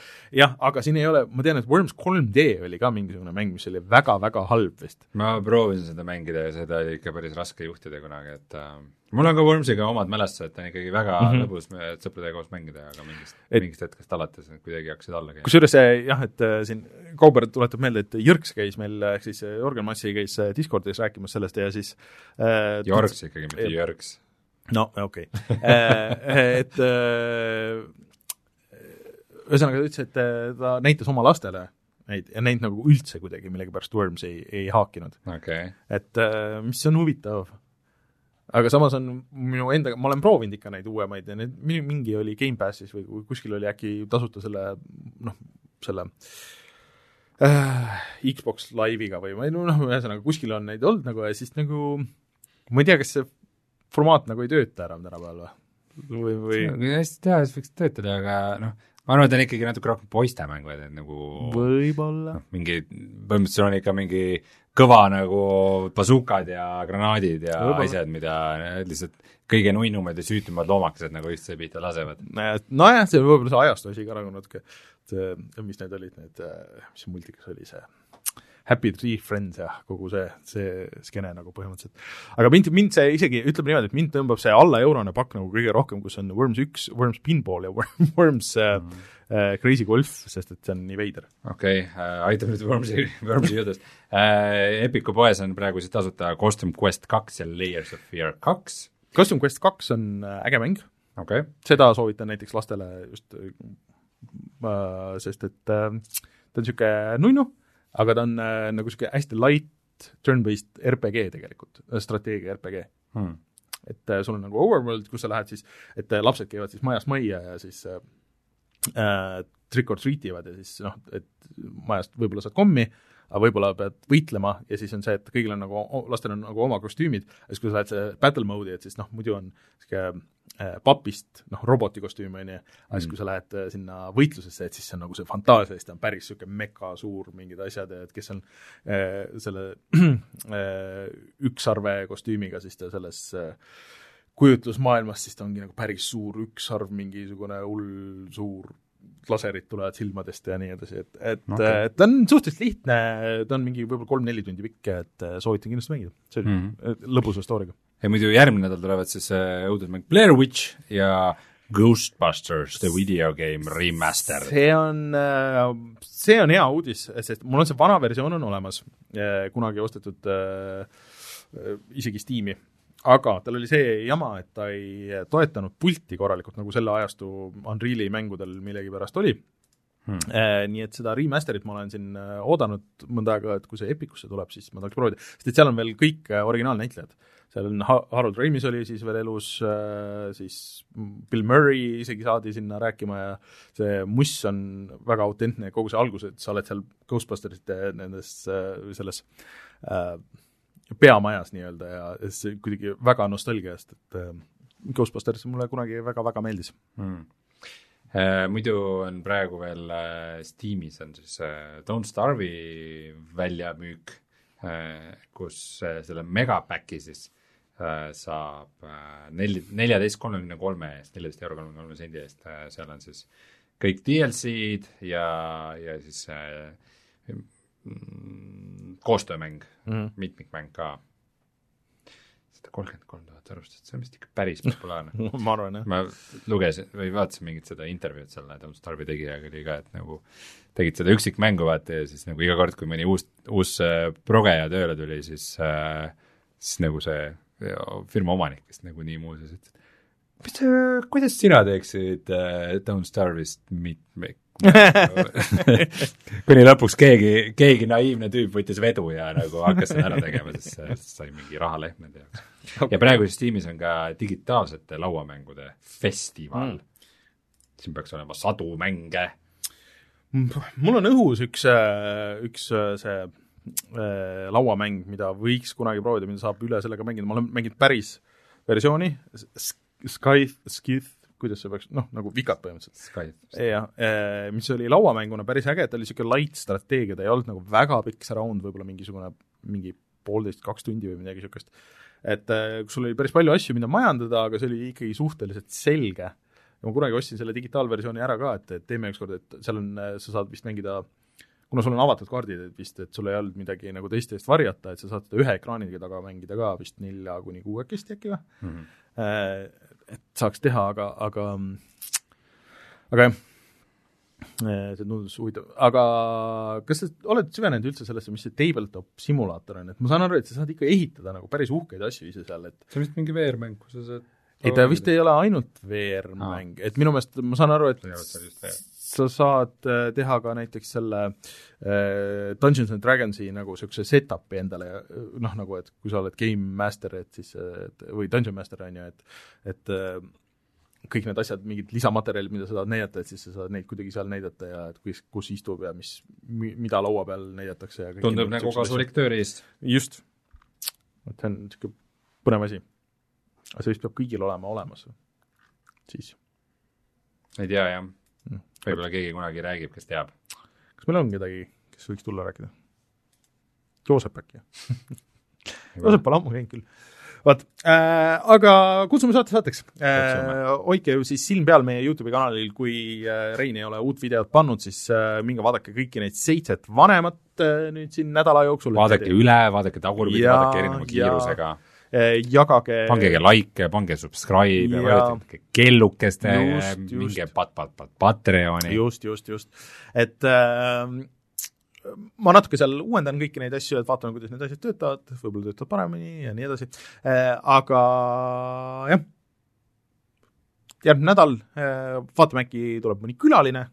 jah, aga siin ei ole, ma tean, et Worms 3D oli ka mingisugune mäng, mis oli väga-väga halb vist. ma proovisin seda mängida ja seda oli ikka päris raske juhtida kunagi, et äh, mul on ka Wormsiga omad mälestused, ta on ikkagi väga mm -hmm. lõbus sõpradega koos mängida, aga mingist et..., mingist hetkest alates need kuidagi hakkasid alla käima. kusjuures jah, et äh, siin Kauber tuletab meelde, et Jõrks käis meil, ehk siis Jörgen Massi käis Discordis rääkimas sellest ja siis äh, Jörgs ikkagi, mitte Jörgs. no okei okay. Äh, et äh, ühesõnaga ta ütles, et ta näitas oma lastele neid ja neid nagu üldse kuidagi millegipärast Worms ei, ei haakinud okay.. et mis on huvitav aga samas on minu enda, ma olen proovinud ikka neid uuemaid ja need, mingi oli Gamepassis või kuskil oli äkki tasuta selle noh, selle äh, Xbox Live'iga või ma ei noh, ühesõnaga kuskil on neid olnud nagu ja siis nagu ma ei tea, kas see formaat nagu ei tööta enam tänapäeval või, või, või kui hästi teha, siis võiks töötada, aga noh, ma arvan, et on ikkagi natuke rohkem poistemäng, et nagu võib-olla no,. mingi, põhimõtteliselt on ikka mingi kõva nagu bazukad ja granaadid ja Võib asjad, mida lihtsalt kõige nunnumad ja süütumad loomakesed nagu üksteise pihta lasevad. nojah, see on võib-olla see ajastu asi ka nagu natuke, et mis need olid, need, mis multikas oli see Happy Tree Friends ja kogu see, see skeene nagu põhimõtteliselt. aga mind, mind see isegi, ütleme niimoodi, et mind tõmbab see alla eurone pakk nagu kõige rohkem, kus on Worms üks, Worms Pinball ja Worms mm äh, Crazy Golf, sest et see on nii veider. okei okay, äh,, aitab nüüd Wormsi, Wormsi jutust äh,. Epiku poes on praegu siis tasuta Costume Quest kaks ja Layers of Fear kaks. Costume Quest kaks on äh, äge mäng okay., seda soovitan näiteks lastele just äh,, sest et äh, ta on niisugune nunnu, aga ta on äh, nagu niisugune hästi light turn-based RPG tegelikult, strateegia RPG hmm. et äh, sul on nagu overworld, kus sa lähed siis, et äh, lapsed käivad siis majast majja ja siis äh, äh, trick or treat ivad ja siis noh, et majast võib-olla saad kommi, aga võib-olla pead võitlema ja siis on see, et kõigil on nagu, lastel on nagu oma kostüümid, siis kui sa lähed battle mode'i, et siis noh, muidu on niisugune äh, papist noh, roboti kostüüm, on ju, aga siis, mm. kui sa lähed äh, sinna võitlusesse, et siis see on nagu see fantaasia, siis ta on päris niisugune meka suur mingid asjad ja et kes on äh, selle äh, ükssarve kostüümiga, siis ta selles äh, kujutlusmaailmas, siis ta ongi nagu päris suur ükssarv, mingisugune hull suur laserid tulevad silmadest ja nii edasi, et, et okay. ta on suhteliselt lihtne, ta on mingi võib-olla kolm-neli tundi pikk, et äh, soovitan kindlasti mängida. see on mm -hmm. lõbusa story'ga. ja muidu järgmine nädal tulevad siis äh, õudusmäng Blair Witch ja Ghostbusters, the video game remaster. see on, äh, see on hea uudis, sest mul on see vana versioon on olemas, kunagi ostetud äh, isegi Steam'i aga tal oli see jama, et ta ei toetanud pulti korralikult, nagu selle ajastu Unreali mängudel millegipärast oli. Hmm.. Eh, nii et seda remaster'it ma olen siin eh, oodanud mõnda aega, et kui see Epicusse tuleb, siis ma tahaks proovida, sest et seal on veel kõik eh, originaalnäitlejad. seal on ha-, Harold Ramis oli siis veel elus, siis Bill Murray isegi saadi sinna rääkima ja see muss on väga autentne, kogu see algus, et sa oled seal Ghostbustersite nendes, selles äh, peamajas nii-öelda ja see kuidagi väga nostalgiast, et äh, Ghostbusters mulle kunagi väga-väga meeldis. Mm.. Äh, muidu on praegu veel äh, Steamis on siis äh, Don't Starve'i väljamüük äh,, kus äh, selle megapäki siis äh, saab neli, neljateist kolmekümne kolme eest, neljateist euro kolmekümne kolme sendi eest seal on siis kõik DLC-d ja, ja siis koostöömäng mm, -hmm. mitmikmäng ka. sada kolmkümmend kolm tuhat arvustust, see on vist ikka päris populaarne ma arvan, jah. ma lugesin või vaatasin mingit seda intervjuud selle Don't Starve'i tegijaga oli ka, et nagu tegid seda üksikmängu vaata ja siis nagu iga kord, kui mõni uus, uus äh, progeja tööle tuli, siis äh,, siis nagu see firma omanik, kes nagu nii muuseas ütles, et mis kuidas sina teeksid äh, Don't Starve'ist mitmik, kuni lõpuks keegi, keegi naiivne tüüp võttis vedu ja nagu hakkas seda ära tegema, siis, siis sai mingi rahalehm nende jaoks okay.. ja praegu siis tiimis on ka digitaalsete lauamängude festival. Mm.. siin peaks olema sadu mänge. mul on õhus üks, üks see äh, lauamäng, mida võiks kunagi proovida, mida saab üle sellega mängida, ma olen mänginud päris versiooni, Sky, Skith kuidas see peaks, noh, nagu vikad põhimõtteliselt. jah, eh, mis oli lauamänguna päris äge, ta oli niisugune light strateegia, ta ei olnud nagu väga pikk see round, võib-olla mingisugune, mingi poolteist, kaks tundi või midagi niisugust. et kus sul oli päris palju asju, mida majandada, aga see oli ikkagi suhteliselt selge. ja ma kunagi ostsin selle digitaalversiooni ära ka, et, et teeme ükskord, et seal on, sa saad vist mängida kuna sul on avatud kaardid, et vist, et sul ei olnud midagi nagu teiste eest varjata, et sa saad seda ühe ekraaniga taga mängida ka vist nelja kuni kuuekesti äkki või mm? -hmm. Et saaks teha, aga, aga aga jah, see tundus huvitav, aga kas sa oled süvenenud üldse sellesse, mis see tabletop simulaator on, et ma saan aru, et sa saad ikka ehitada nagu päris uhkeid asju ise seal, et see on vist mingi VR-mäng, kus sa saad ei, ta vist ei ole ainult VR-mäng et minu meelest ma saan aru, et sa saad äh, teha ka näiteks selle äh, Dungeons and Dragonsi nagu niisuguse setup'i endale, noh, nagu et kui sa oled game master, et siis või dungeon master, on ju, et et äh, kõik need asjad, mingid lisamaterjalid, mida sa tahad näidata, et siis sa saad neid kuidagi seal näidata ja et kus, kus istub ja mis, mida laua peal näidatakse ja tundub nagu kasulik tööriist. just. et see on niisugune põnev asi. aga see vist peab kõigil olema olemas, siis. ei tea, jah. Võib-olla keegi kunagi räägib, kes teab. kas meil on kedagi, kes võiks tulla rääkida? Joosep äkki Joosep pole ammu käinud küll vot äh,, aga kutsume saate saateks äh,. hoidke ju siis silm peal meie Youtube'i kanalil, kui äh, Rein ei ole uut videot pannud, siis äh, minge vaadake kõiki neid seitset vanemat äh, nüüd siin nädala jooksul. vaadake et... üle, vaadake tagurpidi, vaadake erineva kiirusega äh, jagage pange like, pange subscribe ja, ja vajutage kellukeste, minge pat-, pat-, pat-, Patreoni. just, just, just. et äh, ma natuke seal uuendan kõiki neid asju, et vaatame, kuidas need asjad töötavad, võib-olla töötavad paremini ja nii edasi, äh, aga jah, järgmine nädal äh, vaatame, äkki tuleb mõni külaline,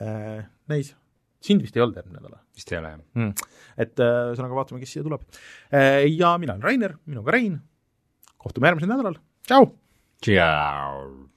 äh, neis, sind vist ei olnud järgmine nädal? vist ei ole, jah mm.. et ühesõnaga vaatame, kes siia tuleb. ja mina olen Rainer, minuga Rein, kohtume järgmisel nädalal, tšau! tšau!